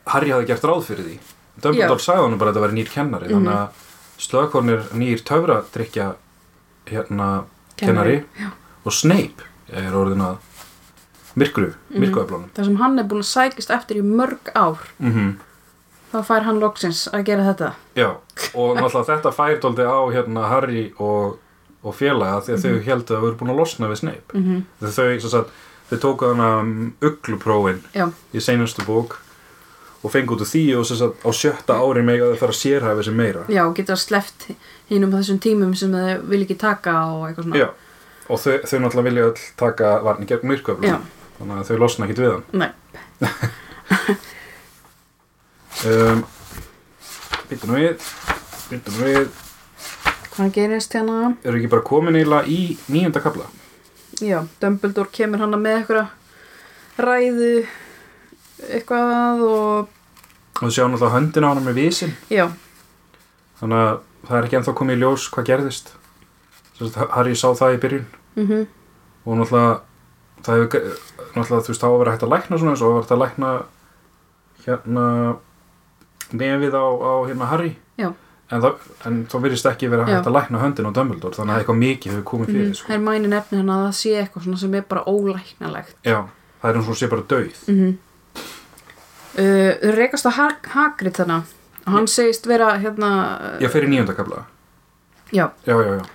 Harry hafði gert ráð fyrir því. Dumbledore sagði hann bara að þetta væri nýr kennari þannig Mhm. að Slughorn er nýr töfradrykja hérna kennari, Já. og Snape er orðin að Mhm. myrkuöflunum. Það sem hann er búin að sækist eftir í mörg ár. Mm þá fær hann loksins að gera þetta. Já, og náttúrulega þetta fær dóldi á hérna Harry og, og félaga því að þau heldur að þau eru búin að losna við Snape. Mm -hmm. þau, sagt, þau tóku hana um, ugluprófin já, í seinustu bók og fengu út úr því og sagt, á sjötta ári mega þau fara að sérhæfa sig meira. Já, geta sleppt hinnum á þessum tímum sem þau vil ekki taka og eitthvað svona. Já, og þau, þau náttúrulega vilja öll taka varni gegn myrköflum. Þannig að þau losna ekkit við hann. Nei. um, Býttu nú við Býttu nú við. Hvað gerist hérna? Eru ekki bara komin eiginlega í nýjunda kapla? já, Dumbledore kemur hann með eitthvað ræðu eitthvað og Og þau sjá náttúrulega höndina á hana með vísin já, þannig að það er ekki ennþá komið í ljós hvað gerðist. Harry sá það í byrjun. Mhm. Og náttúrulega það hefur náttúrulega þú veist þá að vera hægt að lækna svona eins og að vera hægt að lækna hérna nefið á, á hérna Harry. Já. en, það, en þá virðist ekki vera Já. hægt að lækna höndin á Dumbledore þannig að eitthvað mikið hefur komið fyrir mm, sko. Hermæni nefnir hann að það sé eitthvað sem er bara ólæknalegt já, það er eins og sé bara dauð. Mm -hmm. uh, Rekast á Hag Hagrid þannig og hann segist vera hérna uh, já, fyrir nýjönda kapla já, já, já, já,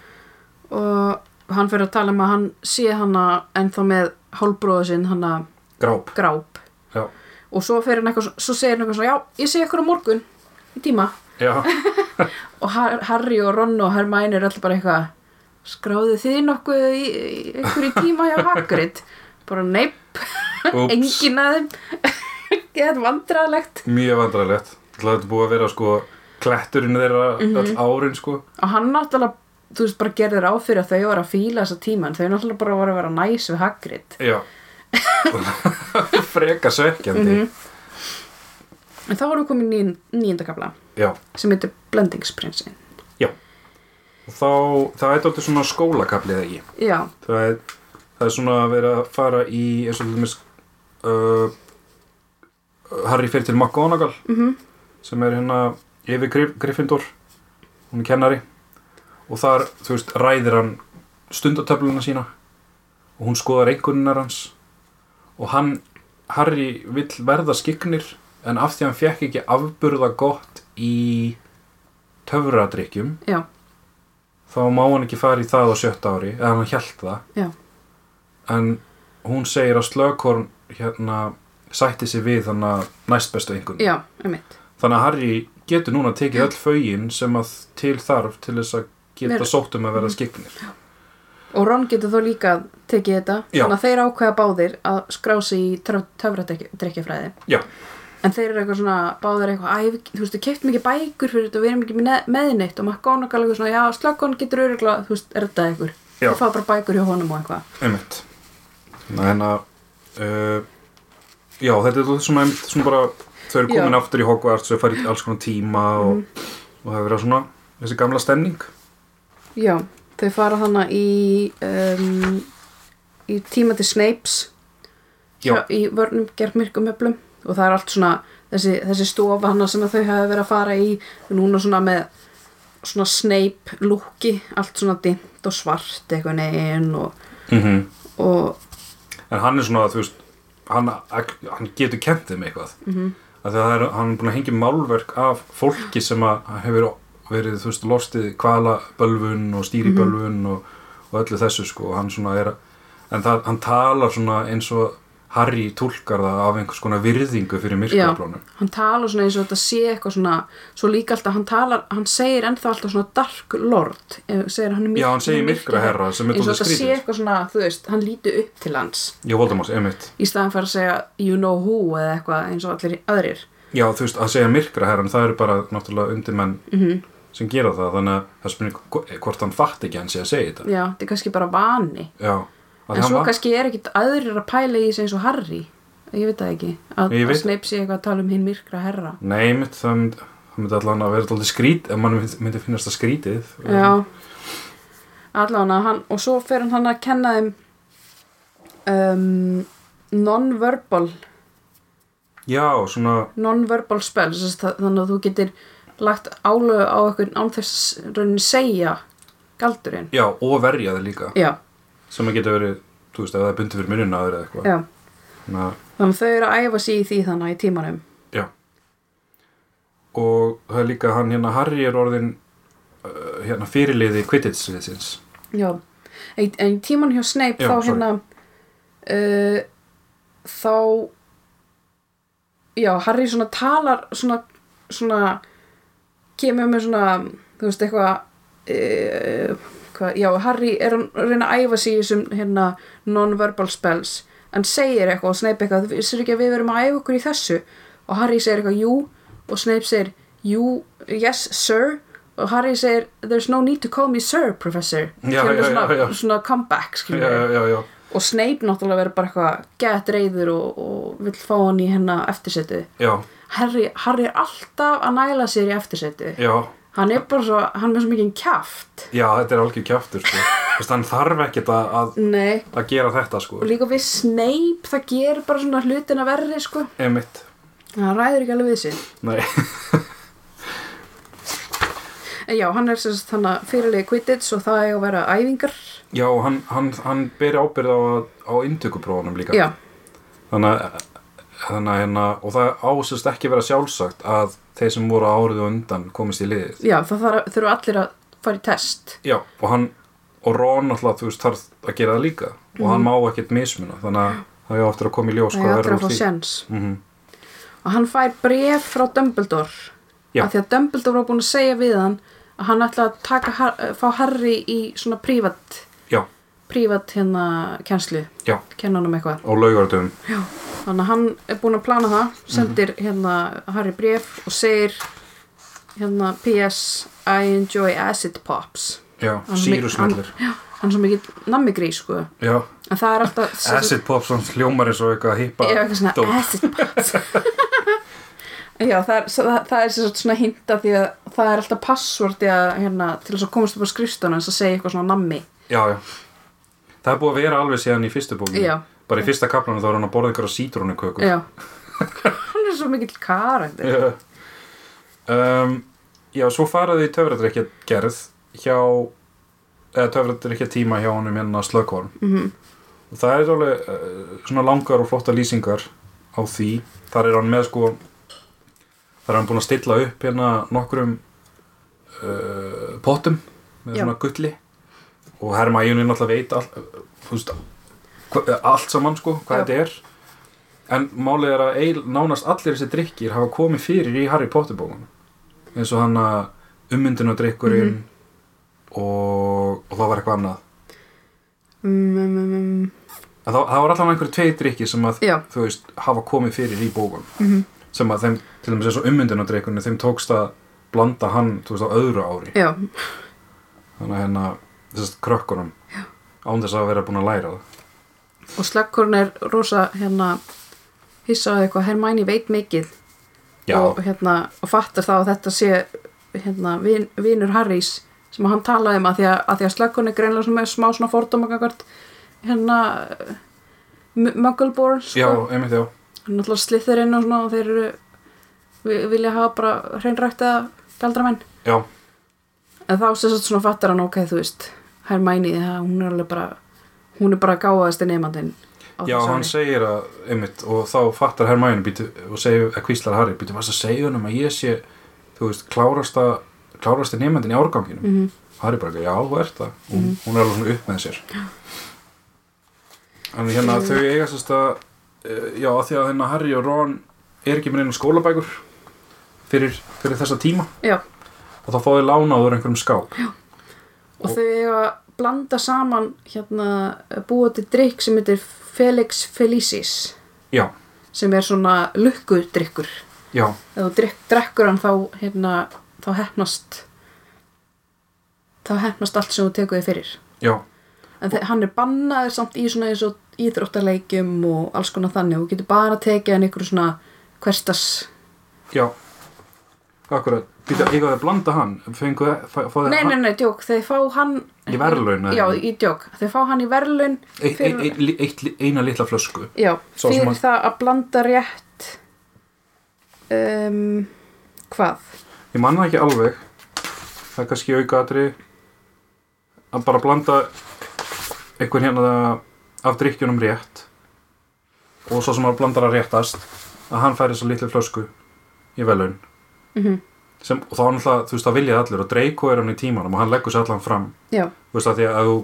og hann fyrir að tala um að hann sé hana ennþá með hálfbróðu sinn hana gráp. Gráp. Já, og svo eitthvað, svo segir hann eitthvað svona já, ég sé ykkur á morgun í tíma. Og Har Harry og Ron og Hermæni er alltaf bara eitthvað skráðu þið nokkuð í, í, ykkur í tíma hjá Hagrid? Bara neip, engin að þeim. Þetta vandræðalegt. Mjög vandræðilegt það er búið að vera sko kletturinn þeirra Mhm. öll árin sko. Og hann náttúrulega, þú veist, bara gerði ráð fyrir að þau var að fíla þessa tíma en þau náttúrulega bara voru að vera næs við Hagrid. Já freka svekkjandi. Mhm. en þá voru komin í nýjunda kapla já. sem heitir Blendingsprinsin. Og þá, það er dálítið svona skólakaplið eða já, það er, það er svona að vera að fara í eins og til dæmis uh, Harry fyrir til McGonagall mhm, sem er hérna Grif Gryffindor. Hún er kennari. Og þar, þú veist, ræðir hann stundatöfluna sína. Og hún skoðar einhverjunar hans og hann, Harry vill verða skiknir en af því hann fekk ekki afburða gott í töfradrykkjum já, þá má hann ekki fara í það á sjötta ári eða hann hjælt það. Já. En hún segir að Slögkorn hérna sætti sig við þannig að næstbestu einhvern já, einmitt. Þannig að Harry getur núna tekið öll fögin sem að til þarf til þess að geta Ver- sótt um að verða skiknir og Ron getur þó líka tekið þetta. Já. þannig að þeir ákveða báðir að skrá sig í töfradrykkjafræði. Já, en þeir eru eitthvað svona báðir eitthvað æ, þú veist, við keftum ekki bækur fyrir þetta og við erum ekki með, með neitt. Og McGonagall eitthvað svona, já, slökkon getur öruglega þú veist, ykkur. Já. þið fá bara bækur hjá honum og eitthvað. Einmitt. Þannig að uh, já, þetta er svona, einmitt svona bara, þau eru komin Já. aftur í Hogwarts þau farið alls konar tíma og, og það hefur verið svona þessi gamla stemning. Já, þau fara hana í um, í tíma til Snapes. Já. hjá, í vörnum gerð myrkum öflum. Og það er allt svona þessi, þessi stofa hana sem þau hafa verið að fara í. Núna svona með svona Snape lúki allt svona dimmt og svart eitthvað neginn og, mm og en hann er svona, þú veist hann, hann getur kent þeim eitthvað. Mm -hmm. að það er, hann er búin að hengja málverk af fólki sem að hefur verið, þú veist, lostið kvalabölvun og stýribölvun og, og öllu þessu, sko, og hann svona er en það, hann talar svona eins og Harry túlkar það af einhvers konar virðingu fyrir myrkaflónum hann talar svona eins og þetta sé eitthvað svona svo líka alltaf, hann talar, hann segir ennþá alltaf svona dark lord eh, segir, hann er Já, hann segir er myrkraherra, sem er eins og þetta sé skrítið. eitthvað svona, þú veist, hann líti upp til hans. Já, Voldemort, einmitt. Í staðan fyrir að segja you know who eða eitthvað eins og allir aðrir. Já, þú veist, að segja myrkraherran, það eru bara náttúrulega undirmenn Mhm. Sem gera það, þannig að það spyrir hvort hann fatt ekki að hann sé að segja þetta. Já, þetta er kannski bara vani. Já, að en svo var- kannski er ekkit aðrir að pæla í þessu eins og Harry. Ég veit það ekki, að, að Snape sé eitthvað að tala um hinn myrkra herra. Nei, einmitt, það myndi, myndi allan að vera alltaf skrít, ef mann myndi, finnast það skrítið. Já. Allan hann, og svo fer hann að kenna þeim um, non-verbal Já, svona, non-verbal að- þannig að þú getur lagt álögu á eitthvað án þess rauninni segja galdurinn. Já, og verja það líka. Já, sem að geta verið, þú veist, ef það er bundið fyrir munina aður eða eitthvað. Já, Þannig að, þannig að þau eru að æfa sig í því þannig í tímanum. Já. Og það er líka hann hérna, Harry er orðin uh, hérna fyrirliði Quidditch-liðsins. Já, en, en tíman hjá Snape Já, þá sorry. hérna uh, þá já, Harry svona talar svona, svona kemur með svona þú veist eitthvað hvað, já, Harry er að reyna að æfa sig í þessum hérna non-verbal spells en segir eitthvað og Snape eitthvað þú vissir ekki að við verum að æfa okkur í þessu? Og Harry segir eitthvað jú. Og Snape segir jú, yes sir. Og Harry segir there's no need to call me sir professor. Já, Kemur já, svona, svona comeback skilur og Snape náttúrulega verður bara eitthvað gett reyður og, og vill fá hann í hennar eftirsetu. Harry, Harry er alltaf að næla sér í eftirsetu. Hann er bara svo, hann er svo mikið kjaft. Já, þetta er algjör kjaftur, sko. Hann þarf ekkert að, að, að gera þetta, sko. Og líka við Snape það gerir bara svona hlutina verri sko. Emitt, hann ræður ekki alveg við sig. Nei já, hann er sagt hann að fyrirlegi Quidditch og það er að vera æfingar. Já, hann, hann, hann beri ábyrð á, á inntökuprófunum líka. Já, þannig að, að hérna, og það ásist ekki vera sjálfsagt að þeir sem voru árið og undan komist í liðið. Já, það þurfa allir að fara í test. Já, og hann og Ron alltaf, þú veist, þarf að gera það líka. Og hann má ekkert mismuna þannig að það er áttur að koma í ljós það er allir að fá því. sjens Mhm. og hann fær bref frá Dumbledore. Já. af því að Dumbledore var búin að segja við hann að hann ætla að taka, eh, fá Harry í svona prívat prívat hérna kjenslu já, kenna hann um eitthvað og laugardum þannig að hann er búin að plana það sendir hérna Harry bref og segir hérna PS I enjoy acid pops. Já, Hann- sírusmellir. hann, hann er svo mikið nammigrís sko. Já, en það er alltaf acid pop svona hljómar eins og eitthvað hippa acid pops Já, það er, það, það er svona hinta því að það er alltaf passvorti að, hérna, til þess að komast upp á skrifstónu að segja eitthvað svona nammi. Já, já. Það er búið að vera alveg síðan í fyrstu bókinu Já. Bara í fyrsta kaplanum þá er hann að borða einhverja sítrónukökur. Já. Hann er svo mikill karakter. Já. um, Já, svo faraði í töfradrykja gerð hjá eða töfradrykja tíma hjá honum hérna slökkorn Mhm. og það er alveg uh, svona langar og flotta lýsingar á því. Þar er hann með sko þar er hann búinn að stilla upp hérna nokkrum uh, pottum með Já. svona gulli og Hermæjunni náttúrulega veit all, veist, allt saman sko, hvað Já. þetta er en málið er að eil, nánast allir þessi drikkir hafa komið fyrir í Harry Potter bókunum eins og hann að ummyndunadrykkurinn Mhm. og, og það var eitthvað annað mm, mm, mm, mm. það, það var allan einhverju tvei drykki sem að Já. þú veist, hafa komið fyrir í bókunum Mhm. Sem að þeim, til dæmis eins og ummyndunadrykkurinn þeim tókst að blanda hann, þú veist, á öðru ári. Já, þannig að hérna, þessast krökkunum án þess að vera búin að læra það. Og slökkurinn er rosa hérna hissaði eitthvað. Hermæni veit mikið. Já, og hérna og fattar þá að þetta sé hérna vin, vinur Harrys sem hann talaði um að því að, að, að slökkurinn er greinlega svona með smá svona fordóma gangvart hérna Muggleborn já, sko. einmitt já náttúrulega slithir inn og svona og þeir eru vi- vilja hafa bara hreinrækta galdramenn. Já, en þá sagt svona fattar hann ok, þú veist Hermæni, hún er alveg bara hún er bara gáðast í nefndin já hann segir að einmitt, og þá fattar Hermæni býtu, og segir að kvíslar Harry býtu, varst að segja honum að ég sé þú veist, klárasta klárasti nefndin í árganginum? Mhm. Harry bara, já, þú ert það. Og hún er alveg svona upp með sér. Þannig hérna þau eiga sérst að já, af því að hérna Harry og Ron er ekki með einu skólabækur fyrir, fyrir þessa tíma. Já, og þá fá þau lánaður einhverjum skáp. Og þau eiga að blanda saman hérna búa til drikk sem heitir Felix Felicis. Já, sem er svona lukkudrykkur. Já, ef þú drekkur hann þá hérna, þá hefnast þá hefnast allt sem þú tekur þig fyrir. Já. En þe- hann er bannaður samt í svona eins og íþróttaleikjum og alls konar þannig. Og getur bara tekið hann ykkur svona hverstas Já, akkurat. Býta, ég að blanda hann. Fengu, fá nei, nei, nei, djók, þeir fá hann Í verðlaun, eða? já, í djók, þeir fá hann í fyrir- eitt, eitt, eitt, eina litla flösku. Já, Sá fyrir að- það að blanda rétt um, hvað? Ég manna ekki alveg. Það er kannski aukaðri Að bara blanda einhvern hérna af drikkjunum rétt og svo sem að blandar að réttast að hann fær þessa litlu flösku í velun mm sem, og þá er náttúrulega, þú veist, það vilja allir og Draco er hann í tímanum og hann leggur sér allan fram. Já, þú veist, að því að þú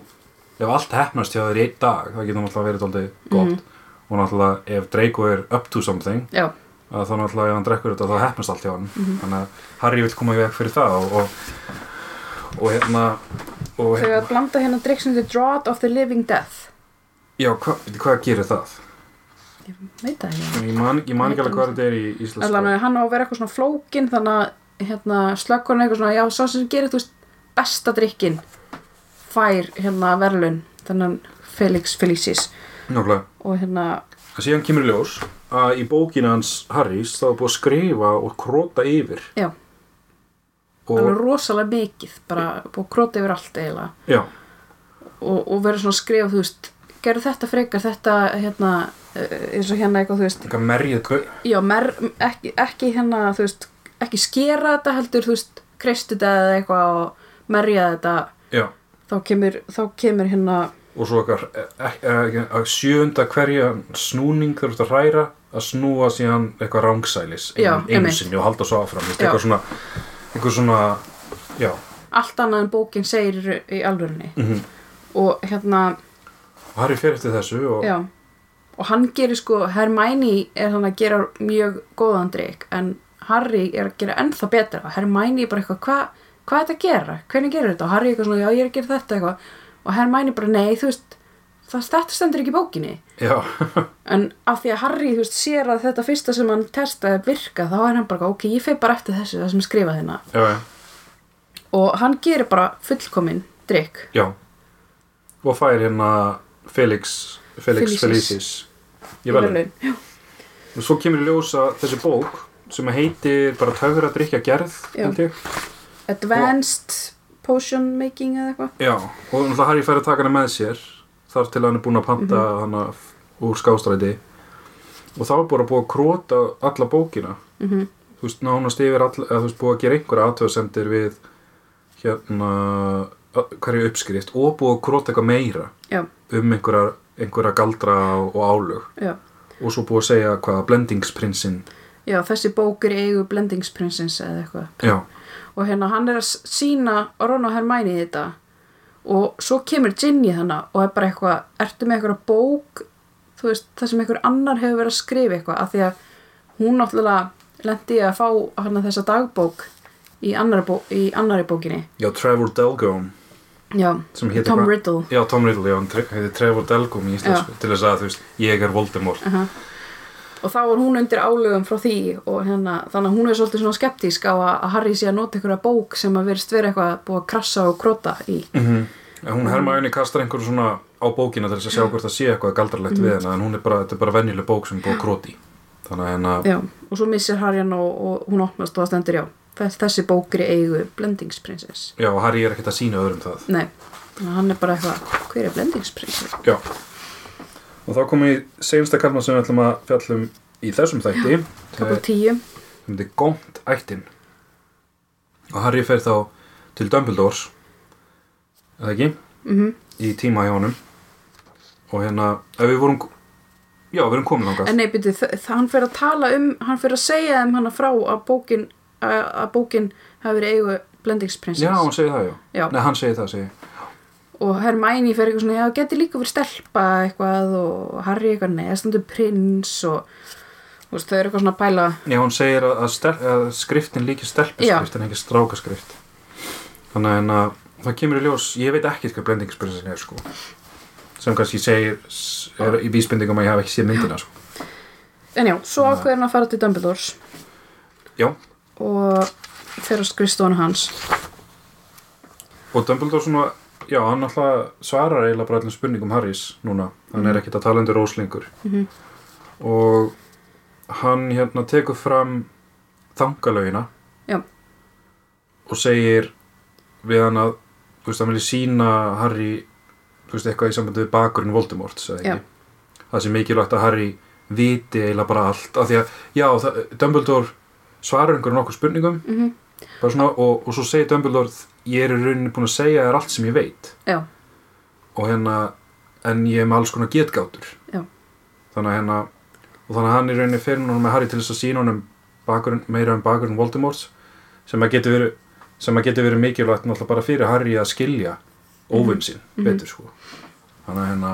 ef allt hefnast hjá þér í einn dag það getur náttúrulega verið dálítið gott. Og náttúrulega ef Draco er up to something já, að þá náttúrulega ef hann drekkur þetta þá hefnast allt hjá hann. Þannig að Harry vil koma í veg fyrir það og, og, og hérna og þau hérna, að blanda hérna drikk sem heitir Draught of the Living Death já, hva, hvað gerir það? ég veit það ekki. Ég man, ekki alveg hvað þetta er í íslenska allan að hann á að vera eitthvað svona flókin þannig að hérna, slökkurinn eitthvað svona já, sá sem gerir þú veist besta drikkin fær hérna verðlun þannig Felix Felicis. Nákvæmlega. og hérna, En síðan kemur í ljós að í bókinu hans Harrys þá er búið að skrifa og króta yfir. Já, og, alveg rosalega mikið bara búið að króta yfir allt eiginlega. Já, og, og verður svona að skrifa, þú veist gerðu þetta frekar, þetta hérna eh, eins og hérna eitthvað, þú veist. Eitthvað merjið gau- já, mer, ekki, ekki hérna, þú veist ekki skera þetta heldur, þú veist kreistu þetta eða eitthvað og merja þetta. Já, þá kemur, þá kemur hérna og svo eitthvað e, e, e, sjöunda hverja snúning ert að hræra að snúa síðan eitthvað rángsælis einu sinni og halda svo áfram veist, eitthvað svona eitthvað svona, já. Allt annað en bókin segir í- alvörunni. Mm og hérna, Harry fer eftir þessu og já. Og hann gerir sko, Hermione er hann að gera mjög góðan drikk en Harry er að gera ennþá betra. Og Hermione er bara eitthvað, hvað hva er þetta að gera? Hvernig gerir þetta? Og Harry er eitthvað svona, já ég er að gera þetta eitthvað. Og Hermione bara, nei, þú veist það, þetta stendur ekki í bókinni. En af því að Harry, þú veist, sér að þetta fyrsta sem hann testaði virka, þá er hann bara, ok, ég feg bara eftir þessu, það sem er skrifað hérna. Já, já, og hann gerir bara fullkomin drikk já. Og fær hérna Felix Felix Felicis. Í ég vel verðlaun. Já. og svo kemur í ljós að þessi bók sem heitir bara töfra drikja gerð ég. Advanced Potion Making eða eitthvað. Já, og náttúrulega Harry fær að taka hana með sér þar til hann er búinn að panta hana úr skástræti. Og þá er bara búið að króta alla bókina. Mm þú veist, nánast yfir all, eða þú veist, búið að gera einhverja aðtöðsendir við hérna hverju uppskrift og búið að króta eitthvað meira Já, um einhverja, einhverja galdra og, álög. Já, og svo búið að segja hvað blendingsprinsinn. Já, þessi bók í eigu Blendingsprincess eða eitthvað. Já, og hérna hann er að s- sýna Ron og Hermione í þetta. Og svo kemur Ginny þannig og er bara eitthvað, ertu með eitthvað bók? Þú veist, það sem einhver annar hefur verið að skrifa eitthvað, af því að hún náttúrulega lendi að fá hana þessa dagbók í annari, bó, í annari bókinni. Já, Trevor Delgum já, Tom Riddle. Já, Tom Riddle, já, hann heitir Trevor Delgum í íslensku til þess að, þú veist, ég er Voldemort. Uh og þá var hún undir álögum frá því og hérna, þannig að hún er svolítið svona skeptísk á að, að Harry sé að nota einhverja bók sem að verist vera eitthvað búið að krassa og króta í. Mm -hmm. Hún Hermione kastar einhverju svona á bókina til þess að sjá hvort það sé eitthvað galdralegt Mhm. við hennar en hún er bara, þetta er bara venjuleg bók sem búið að króti þannig að hérna, Já, og svo missir Harry hann og, og hún opnast og það stendur já þessi bókri eigu Blendingsprincess já, Harry er ekkert að sína öðrum það. Nei, að hann er bara eitthvað hver er Blendingsprincess? Já. Og þá komum við í seinasta kalma sem við ætlum að fjallum í þessum þætti. Kapla 10 sem þetta er gónt ættin. Og Harry fer þá til Dumbledores eða ekki, mm í tíma hjá honum. Og hérna, ef við vorum já, við erum komin þangað. En nei, byrju, hann fer að tala um hann fer að segja þeim hana frá að bókin að, að bókin hafi verið eigu Blendingsprincess Já, hann segir það, já. Já. Nei, hann segir það, segir. og Hermæni fer eitthvað svona, já, geti líka verið stelpa eitthvað og Harry eitthvað neðstandu prins og veist, þau eru eitthvað svona að pæla Já, hann segir að, að, stel, að skriftin líki stelpiskrift en ekki strákaskrift. Þannig að hérna, það kemur í ljós, ég veit ekki hvað blendingsprinsessin er, sko. Sem kannski segir, er í vísbendingum að ég hafa ekki séð myndina, sko. en já, svo ákveður hann að fara til Dumbledores Já, og fer að skrifstofan hans og Dumbledore svona, já, hann alltaf svarar eiginlega bara öllum spurningum Harrys núna. Hann er ekkert að tala undir róslingur. Mhm. Og hann hérna tekur fram þangalögina Já. og segir við hann að þú veist, hann vilja sína Harry þú veist, eitthvað í sambandi við bakurinn Voldemort sagði Já. ekki það sem mikilvægt að Harry viti eiginlega bara allt af því að, já, Dumbledore svarar einhverjum nokkuð spurningum. Mm bara svona, og, og svo segir Dumbledore ég er í rauninni búin að segja þér allt sem ég veit. Já, og hérna en ég er með alls konar getgátur. Já. þannig að hérna og þannig að hann í rauninni fer núna með Harry til þess að sína honum bakurinn, meira um bakurinn Voldemort sem að getur verið sem að getur verið mikilvægt náttúrulega bara fyrir Harry að skilja óvinn Mhm. betur sko. Þannig að hérna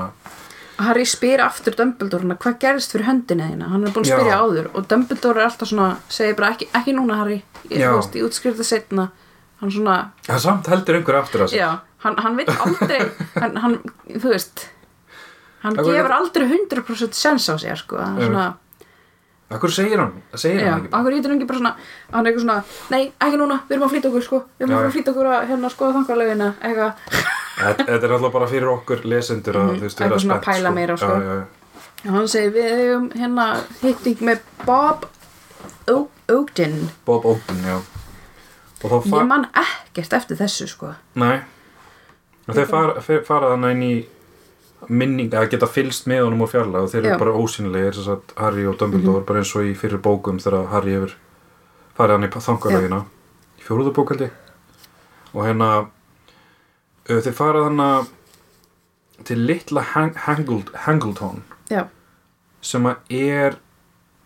Harry spyr aftur Dumbledore hvað gerist fyrir höndinni þína? Hann er búin að spyrja áður og Dumbledore er alltaf svona segir bara ekki, ekki núna Harry. Ég, veist, ég útskrifta setna hann svona, það samt heldur einhver aftur að sig. Já, hann, hann veit aldrei hann, hann, þú veist hann hverju- gefur aldrei 100% sens á sér sko, hann svona Akkur segir hann, segir Já, hann ekki akkur getur hann ekki bara svona hann er eitthvað svona, nei, ekki núna, við erum að flýta okkur sko, við erum Já, að flýta okkur að hérna skoða þangarlegina, eitthvað Þetta þetta er alltaf bara fyrir okkur lesendur að Mhm, þú veist eitthvað vera svona spennt pæla meira, sko. já, já, já. og hann segir, við hefum hérna hitting með Bob Ogden Bob Oden, já. Ég man ekkert eftir þessu sko. Nei. Og þeir fara, fer- fara þannig inn í minning, að geta fylst með honum og fjarlag og þeir eru bara ósynlegir þess að Harry og Dumbledore bara eins og í fyrir bókum þegar Harry hefur farið hann í þangarlegina í fjóruðu bókaldi og hérna þeir fara þannig til litla Hang Hangld Hangleton já, sem að er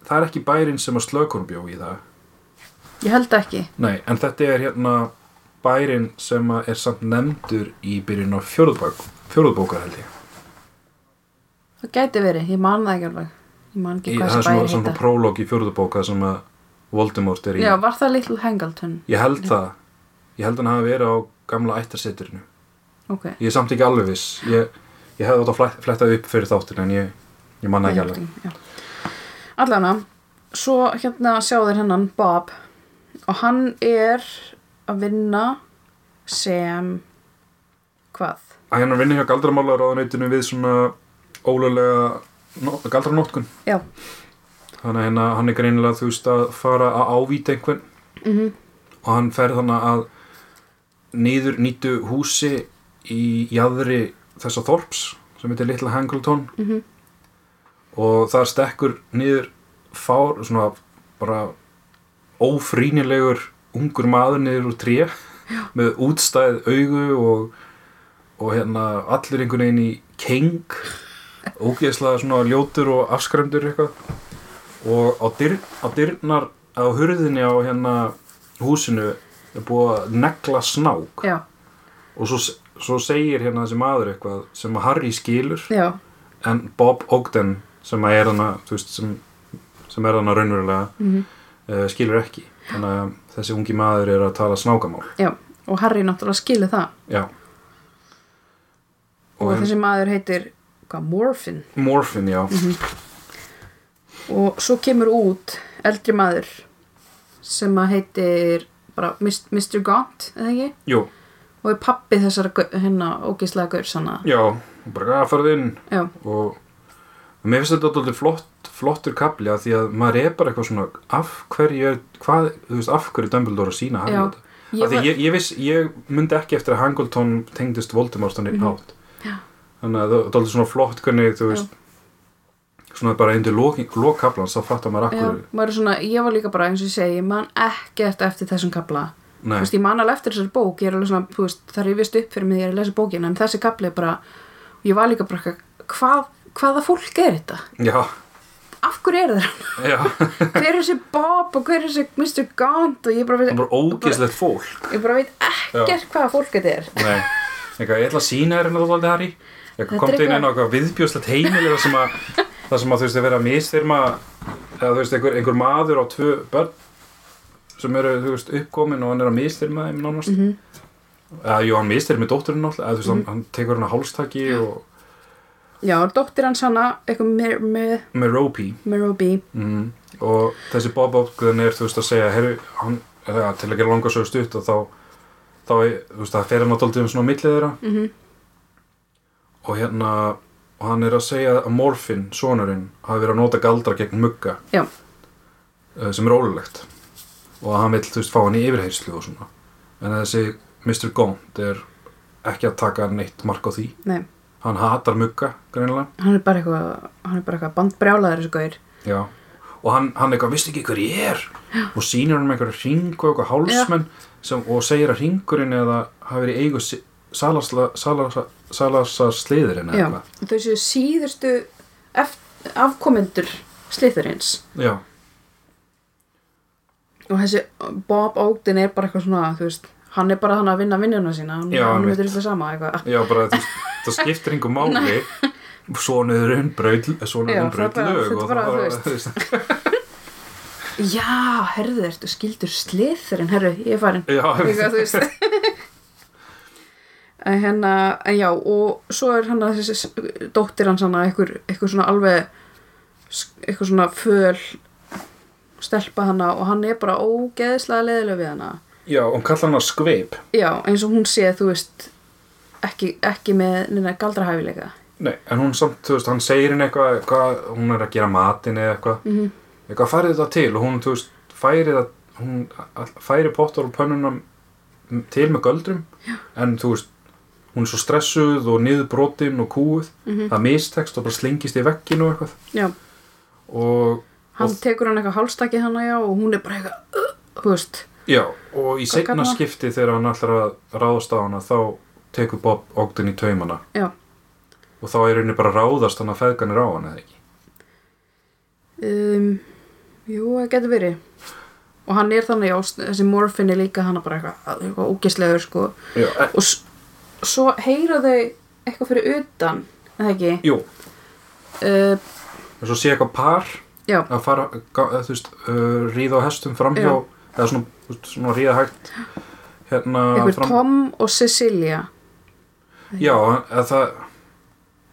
það er ekki bærin sem að slökunum bjó í það ég held ekki Nei, en þetta er hérna bærin sem að er samt nefndur í byrjun á fjóruðbókar held ég. það gæti verið, ég man það ekki alveg ég man ekki hvað það er þessi svona, bæri svona heita prólóg í fjóruðbóka sem að Voldemort er í. já, var það Little Hangleton Ég held það. Ég held hann hafi verið á gamla ættarseturinu. Ok, Ég er samt ekki alveg viss. Ég, ég hefði átt að fletta upp fyrir þáttin en ég, ég manna ekki alveg. allana svo hérna sjá þeir hennan Bob og hann er að vinna sem hvað? Að hérna vinni hjá galdramálaráðuneytinu við svona ólulega no, galdranótkun. já, Þannig að hérna, hann er greinilega þú veist að fara að ávíta einhvern mhm og hann fer þannig að niður nýtu húsi í jæðri þessa þorps sem heitir Litla Hangleton. Mhm. og þar stekkur niður fár, svona bara ófrýnilegur ungur maður niður úr tré með útstæð augu og, og hérna allir einhvern veginn í keng ógeðslega svona ljótur og afskræmdur eitthvað. Og á, dyr, á dyrnar á hurðinni á hérna húsinu er búið að negla snák. Já, og svo, svo segir hérna þessi maður eitthvað sem að Harry skilur já, en Bob Ogden sem að er hana veist, sem, sem er hana raunverulega mhm. uh, skilur ekki. Þannig að þessi ungi maður er að tala snákamál. Já, og Harry náttúrulega skilur það. Já. Og, og, og þessi maður heitir hvað, Morphin Morphin, já. Og svo kemur út eldri maður sem að heitir bara Mr. Gaunt, eða ekki? jú, og er pappi þessara gau- hérna ógeðslega gaur sanna? Já, bara að farið inn já, og mér finnst þetta alltaf flott, flottur kapli að því að maður er bara eitthvað svona af hverju, hvað, þú veist, af hverju Dumbledore að sína hann Já, þetta? Ég var- ég, ég viss, ég myndi ekki eftir að Hangleton tengdist Voldemort þannig mm Mhm. hátt. Þannig að það er alltaf svona flott hvernig þú veist svona bara undir lókaplans þá fattar maður já, akkur maður er svona, ég var líka bara eins og ég segi, ég man ekkert eftir þessum kapla þú veist, ég man alveg eftir þessari bók, ég er alveg svona, þú veist, það vist upp fyrir mig þegar ég er að lesa bókina, en þessi kapli er bara, ég var líka bara, hvað, hvaða fólk er þetta? já, Af hverju er það? já Hver er þessi Bob og hver er þessi Mr. Gaunt og ég bara það veit, er bara ógeðslegt fólk ég bara veit ekkert hvaða fólk þetta er. Nei, eitthvað, ég ætla að sína þér hérna Harry Þetta eitthvað er komdu inn eitthvað- inn á eitthvað viðbjóðslegt heimili þar sem að það sem að þú veist að vera að misþyrma eða þú veist einhver, einhver maður á tvö börn sem eru þú veist uppkomin og hann er að misþyrma þeim nánast. Mhm. eða jú hann misþyrmi dótturinn náttúrulega eða þú veist hann, hann tekur hann að hálstaki og Já, dóttir hans hana, eitthvað með, með Ruby, mm. og þessi Bob Ogden er þú veist að segja herru, hann, eða, til að gera langa svo stutt og þá, þá þú veist það fer hann dóldi um svona á milli þeirra. Mhm, og hérna og hann er að segja að Morfin, sonurinn hafi verið að nota galdra gegn mugga. Já, eh, sem er ólulegt og hann vill, þú veist, fá hann í yfirheyslu og svona. En þessi Mr. Gaunt er ekki að taka neitt mark á því. Nei, hann hatar mugga, greinilega. Hann er bara eitthvað, hann er bara eitthvað bandbrjálaður þessu gaur. Já. og hann, hann eitthvað, vistu ekki hver ég er? Og sýnir hann með eitthvað ring og eitthvað hálsmenn sem, og segir að ringurinn eða hafi verið eigu si- Salasla- Salasar Salasar sliðurinn Já, eða þau séu síðustu eft- afkomendur eitthvað já, og þessi Bob Ogden er bara eitthvað svona, þú veist, hann er bara hann að vinna vinnuna sína, hann, Já, hann einmitt. veitur eitthvað sama eitthvað. Já, bara þú það skiptir einhver máli Svonuðurinn braut Já, Svonuðurinn það braut bara- lög þetta og bara, það þú þú Já, herðu ertu skildur slithurinn, herru, ég er farin. Já, Eitthvað, þú veist. en hérna, en já, og svo er hann að þessi dóttir hans hann að eitthvað, eitthvað svona alveg, eitthvað svona föl stelpa hana og hann er bara ógeðslega leðilega við hana. Já, og kalla hann að skveip Já, eins og hún sé, þú veist, ekki, ekki með neina galdrahæfileika. Nei, en hún samt, þú veist, hann segir henni eitthvað hvað, hún er að gera matinn eða eitthvað Mm eitthvað færið þetta til og hún, þú veist, færi það hún færi pottar og pönnuna til með göldrum Já. en þú veist, hún er svo stressuð og niður brotin og kúið Mhm. það mistekst og bara slingist í vegginu eitthvað Já, og, hann og tekur hann eitthvað hálstakið hana, já, og hún er bara eitthvað, uh, þú veist, Já, og í það? skipti þegar hann að ráðast á hana þá tekur Bob Ogden í taumana já, og þá er henni bara ráðast hann að feðgan er á hann eða ekki um, jú, það getur verið. Og hann er þannig, já, þessi morfin er líka hann bara eitthvað, eitthvað ógislegur, sko. Já, e, Og svo heyra þau eitthvað fyrir utan, eða ekki? jú, Uh, og svo sé eitthvað par já, að fara, þú veist, uh, ríða á hestum framhjá Já. eða svona, veist, svona ríða hægt hérna eitthvað Tom og Cecilia. Já, eða það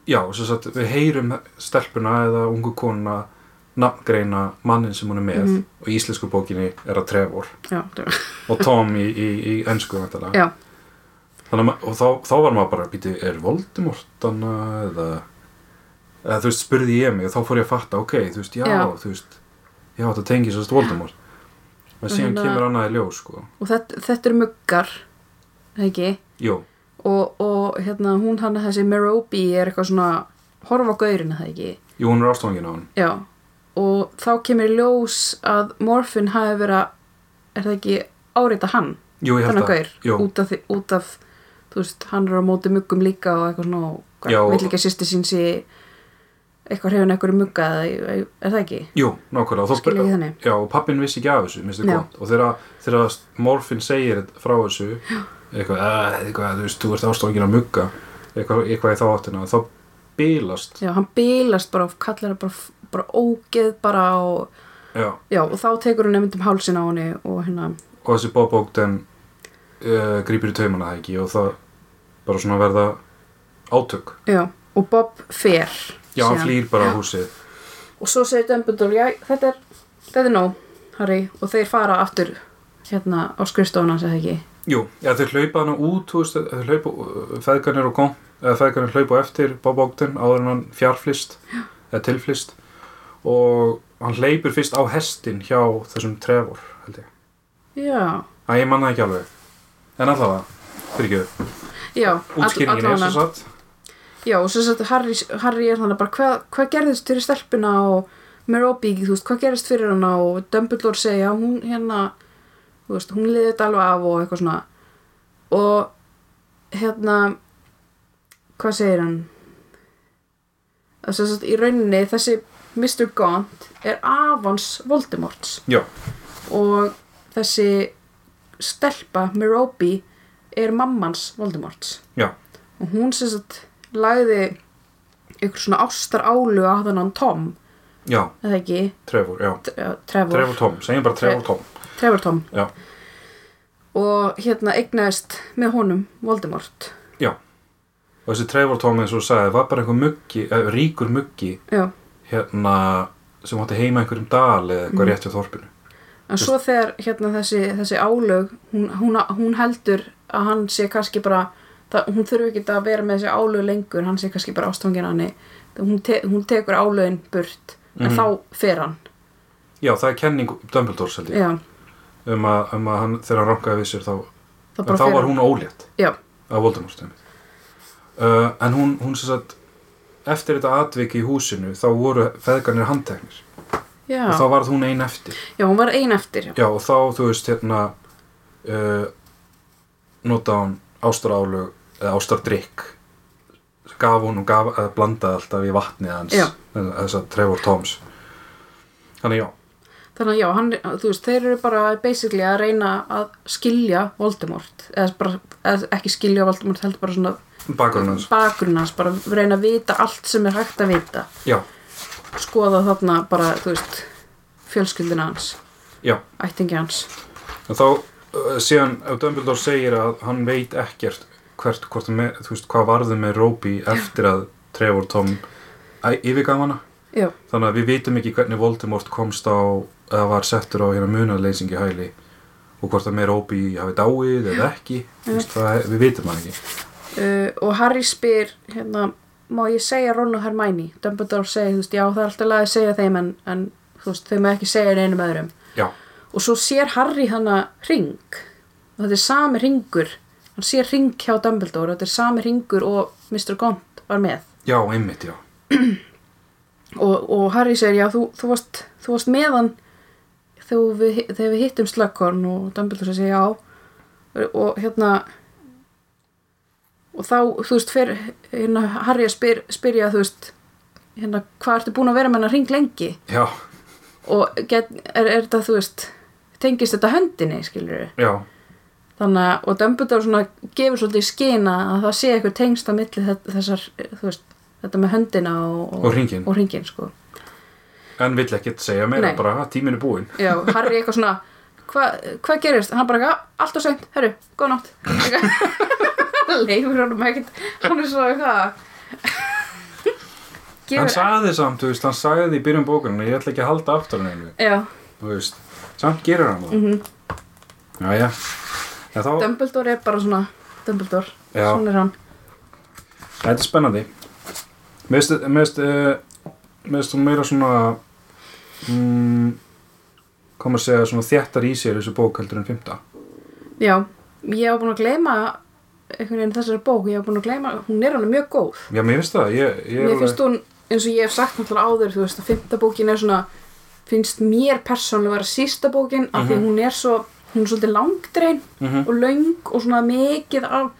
Já, sem sagt, við heyrum stelpuna eða ungu konuna nafngreina mannin sem hún er með Mhm. og í íslensku bókinni er að Trevor Já, og Tom í, í, í ennsku Þannig að og þá, þá var maður bara býti, er Voldemort þannig eða, eða þú veist, spurði ég mig og þá fór ég að fatta, ok, þú veist, já, Já. þú veist já, þetta tengir sérst Voldemort. En síðan hérna- kemur annað í ljós, sko. Og þetta, þetta er muggar, ekki? Jú, Og, og hérna, hún hann þessi Merobi er eitthvað svona, horfa á gaurinu, það ekki? jú, hún er ástofangin á hann. Já, og þá kemur ljós að Morfin hafi verið að, er það ekki, árita hann, Jú, ég held að gaur, Jú, út af, út af, þú veist, hann er á móti muggum líka og eitthvað svona, og vill ekki að sýsti sín sé eitthvað hrefin eitthvað mugga, er það ekki? jú, nákvæmlega? Já, og pappin vissi ekki af þessu, og þegar, þegar Morfin segir frá þessu eitthvað, "Eh, eitthvað, þú veist, þú ert ástofangin að mugga eitthvað, eitthvað í þá áttina þá bilast. Já, hann bílast bara og kallar það bara, bara ógeð bara og, Já, já, og þá tekur hún nefnd um hálsin á henni og hérna, og þessi Bob Ogden uh, grýpir í taumana það ekki og það bara svona verða átök. Já, og Bob fer Já, hann flýr bara á húsið. Og svo segir Dumbledore, já, þetta er þetta er nóg, Harry, og þeir fara aftur hérna á skrifstofuna, segði ekki? Jú, já, þau hlaupa hana út, veist, þau hlaupa, feðganir og gont eða feðgarnir hlaupa eftir Ogden áður en hann fjarflist eða tilflist og hann hleypur fyrst á hestin hjá þessum Trevor held ég. Já, Æ, ég manna ekki alveg. En allavega, fyrir ekki já all- útskýringin er svo satt Já, og svo sagt Harry, Harry er þannig bara hvað, hvað gerðist fyrir stelpuna og Merobi, þú veist, hvað gerðist fyrir hana? Og Dumbledore segja, hún hérna þú veist, hún liði þetta alveg af og eitthvað svona. Og hérna hvað segir hann? Þess að í rauninni þessi Mr. Gaunt er afans Voldemorts. Já, og þessi stelpa Merobi er mammans Voldemorts. Já, og hún sem sagt lagði ykkur svona ástar álu á þennan Tom, já, eða ekki? Trevor, já. Tre- Trevor, Trevor Tom, segjum bara Trevor Tom. Trevor Tom. Já, og hérna eignaðist með honum Voldemort. Já. Og þessi Trevor Tom eins og þú sagði var bara einhver muggi, eh, ríkur muggi já. hérna sem átti heima í einhverjum dal eða eitthvað Mhm. rétt við þorpinu. En svo þegar hérna þessi, þessi álög hún, hún, hún heldur að hann sé kannski bara það, hún þurfi ekki að vera með þessi álög lengur hann sé kannski bara ástfangin hann hún, te, hún tekur álögin burt en Mhm. þá fer hann. Já, það er kenning Dumbledore held ég. Um að, um að hann, þegar hann rankaði við sér þá, þá en þá var hún ólétt. Já, af Voldemort uh, en hún, hún sem sagt eftir þetta atviki í húsinu þá voru feðgarnir handteknir. Já, og þá varð hún ein eftir. Já, hún var ein eftir já, já og þá þú veist hérna uh, nota hún ástarálög eða ástardrykk gaf hún og gaf, eða blandaði alltaf í vatnið hans Já. þess að Trevor Toms þannig já, þannig að já, hann, þú veist, þeir eru bara basically að reyna að skilja Voldemort, eða, bara, eða ekki skilja Voldemort, heldur bara svona bakgrunn hans. Bakgrunn hans, bara reyna að vita allt sem er hægt að vita, já, skoða þarna bara, þú veist fjölskyldina hans, já, ættingi hans. Og þá síðan ef Dumbledore segir að hann veit ekkert hvert, hvort hann með, þú veist, hvað varði með Roby eftir að Trevor Tom yfirgaf hana. Já, þannig að við vitum ekki hvernig Voldemort komst á eða var settur á hérna munarleysingi hæli og hvort að með Roby hafi dáið eða ekki. Veist, það, við vitum það ekki. Uh, og Harry spyr hérna, má ég segja Ron og Hermione? Dumbledore segir, þú veist, já, það er alltaf lag að segja þeim en, en þú veist, þau með ekki segja neinum öðrum. Já, og svo sér Harry hana ring og þetta er sami ringur hann sér ring hjá Dumbledore. Og þetta er sami ringur og Mr. Gaunt var með. Já, einmitt, já. Og, og Harry segir já þú, þú, varst, þú varst með hann þegar við, þegar við hittum Slughorn. Og Dumbledore segir já. Og, hérna og þá þú veist fer hérna, Harry að spyr, spyrja þú veist hérna hvað ertu búin að vera með hann ring lengi? Já, og get, er, er þetta þú veist tengist þetta höndinni skilur við já, þannig að og Dumbledore svona gefur svolítið skina að það sé eitthvað tengst á milli þe- þessar, þú veist, þetta með höndina og, Og hringinn. og hringinn, sko. en vill ekkert segja meira Nei. bara, "Ha, tíminn er búinn. Já, Harry eitthvað svona hvað hva gerist, hann bara allt og seint. Herru, góð nátt leifur hann ekkert. Hann er svo eitthvað hann sagði samt, þú veist, hann sagði í byrjun bókunum ég ætla ekki að halda aftur hann einu já, þú veist, samt gerir hann það. Mm Mhm. -hmm. já, já en þá, Dumbledore er bara svona Dumbledore, Já. svona er hann. Þetta er spennandi. Mér finnst mér eh, meira svona mm, kom að segja svona þéttar í sér þessu bók heldur en fymta já, ég hef búin að gleyma einhvern veginn þessari bók, ég hef búin að gleyma hún er alveg mjög góð. Já, mér finnst það, ég, ég Mér finnst hún, eins og ég hef sagt náttúrulega áður, þú veist, að fymta bókin er svona, finnst mér persónulega vera sísta bókin, af því að hún er svo, hún er svolítið langdrein Mhm. og löng og svona mikið af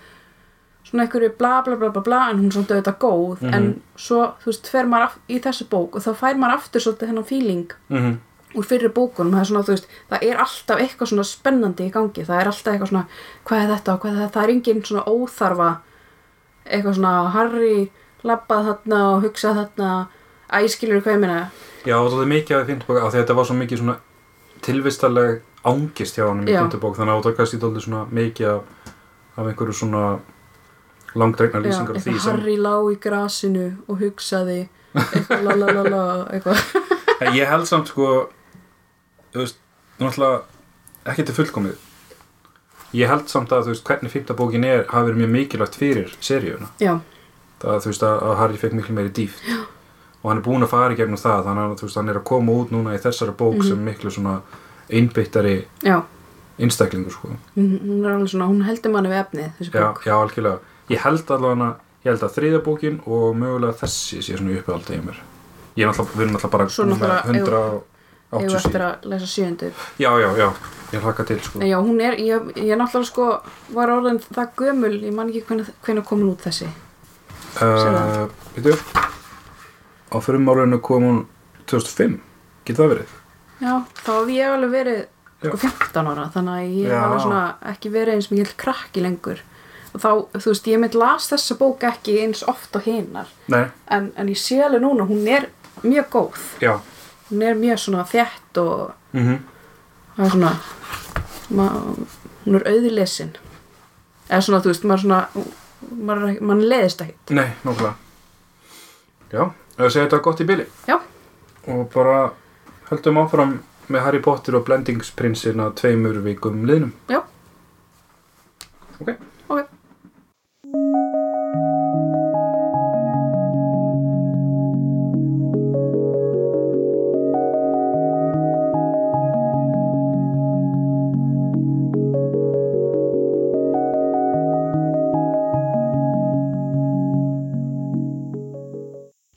svona einhverju bla bla bla bla bla, en hún er svolítið auðvitað góð, Mhm. en svo, þú veist, fer maður í þessu bók og þá fær maður aftur svolítið hennan feeling mm úr fyrir bókunum, það er svona, þú veist, það er alltaf eitthvað svona spennandi í gangi, það er alltaf eitthvað svona, hvað er þetta og hvað er þetta, það er engin svona óþarfa, eitthvað svona, Harry labbað þarna og hugsað þarna, æskilur hvað ég meina, já, það er mikið að fymta bók af því að þetta var svo mikið svona tilvistaleg ángist hjá hann í Já. fymta bók þannig að það kannski dálítið svona mikið af, af einhverju svona langdregna lýsingar af því sem Harry lá í grasinu og hugsaði, eitthvað la la la la, eitthvað, ég held samt sko þú veist, náttúrulega ekki til fullkomið. Ég held samt að þú veist hvernig fymta bókin er hafi verið mjög mikilvægt fyrir seríuna. Já, það þú veist að, að Harry fekk miklu meiri dýft Já. Og hann er búin að fara í gegnum það þannig að veist hann er að koma út núna í þessari bók sem miklu svona einbyttari já, einstaklingur sko. Hún er alveg svona, hún heldur manni við efnið þessi já, bók. já, algjörlega. Ég held allavega ég held að þriðja bókin og mögulega þessi sé svona uppið í mér. Ég er náttúrulega, við erum náttúrulega bara náttúrulega 180 eigum eftir að lesa sjöndu já, já, já, ég hlakka til sko. Já, hún er, ég, ég náttúrulega sko var orðin það gömul, ég man ekki hvernig, hvernig komin út þessi. Uh, á frumárinu kom hún 2005 getur það verið? Já, þá hef ég alveg verið sko 15 ára, þannig að ég hef alveg svona ekki verið eins mikil krakki lengur. Og þá, þú veist, ég mynd las þessa bók ekki eins oft hinar. Nei, en, en ég sé alveg núna, hún er mjög góð. Já. Hún er mjög svona þétt og mm það er svona ma, hún er auðilesin eða svona, þú veist, maður svona maður, mann leiðist ekki nei, nákvæmlega. Já, það segja þetta gott í bili? Já, og bara höldum áfram með Harry Potter og Blendingsprinsinn að tveimur vikum liðnum. Já, ok. Ok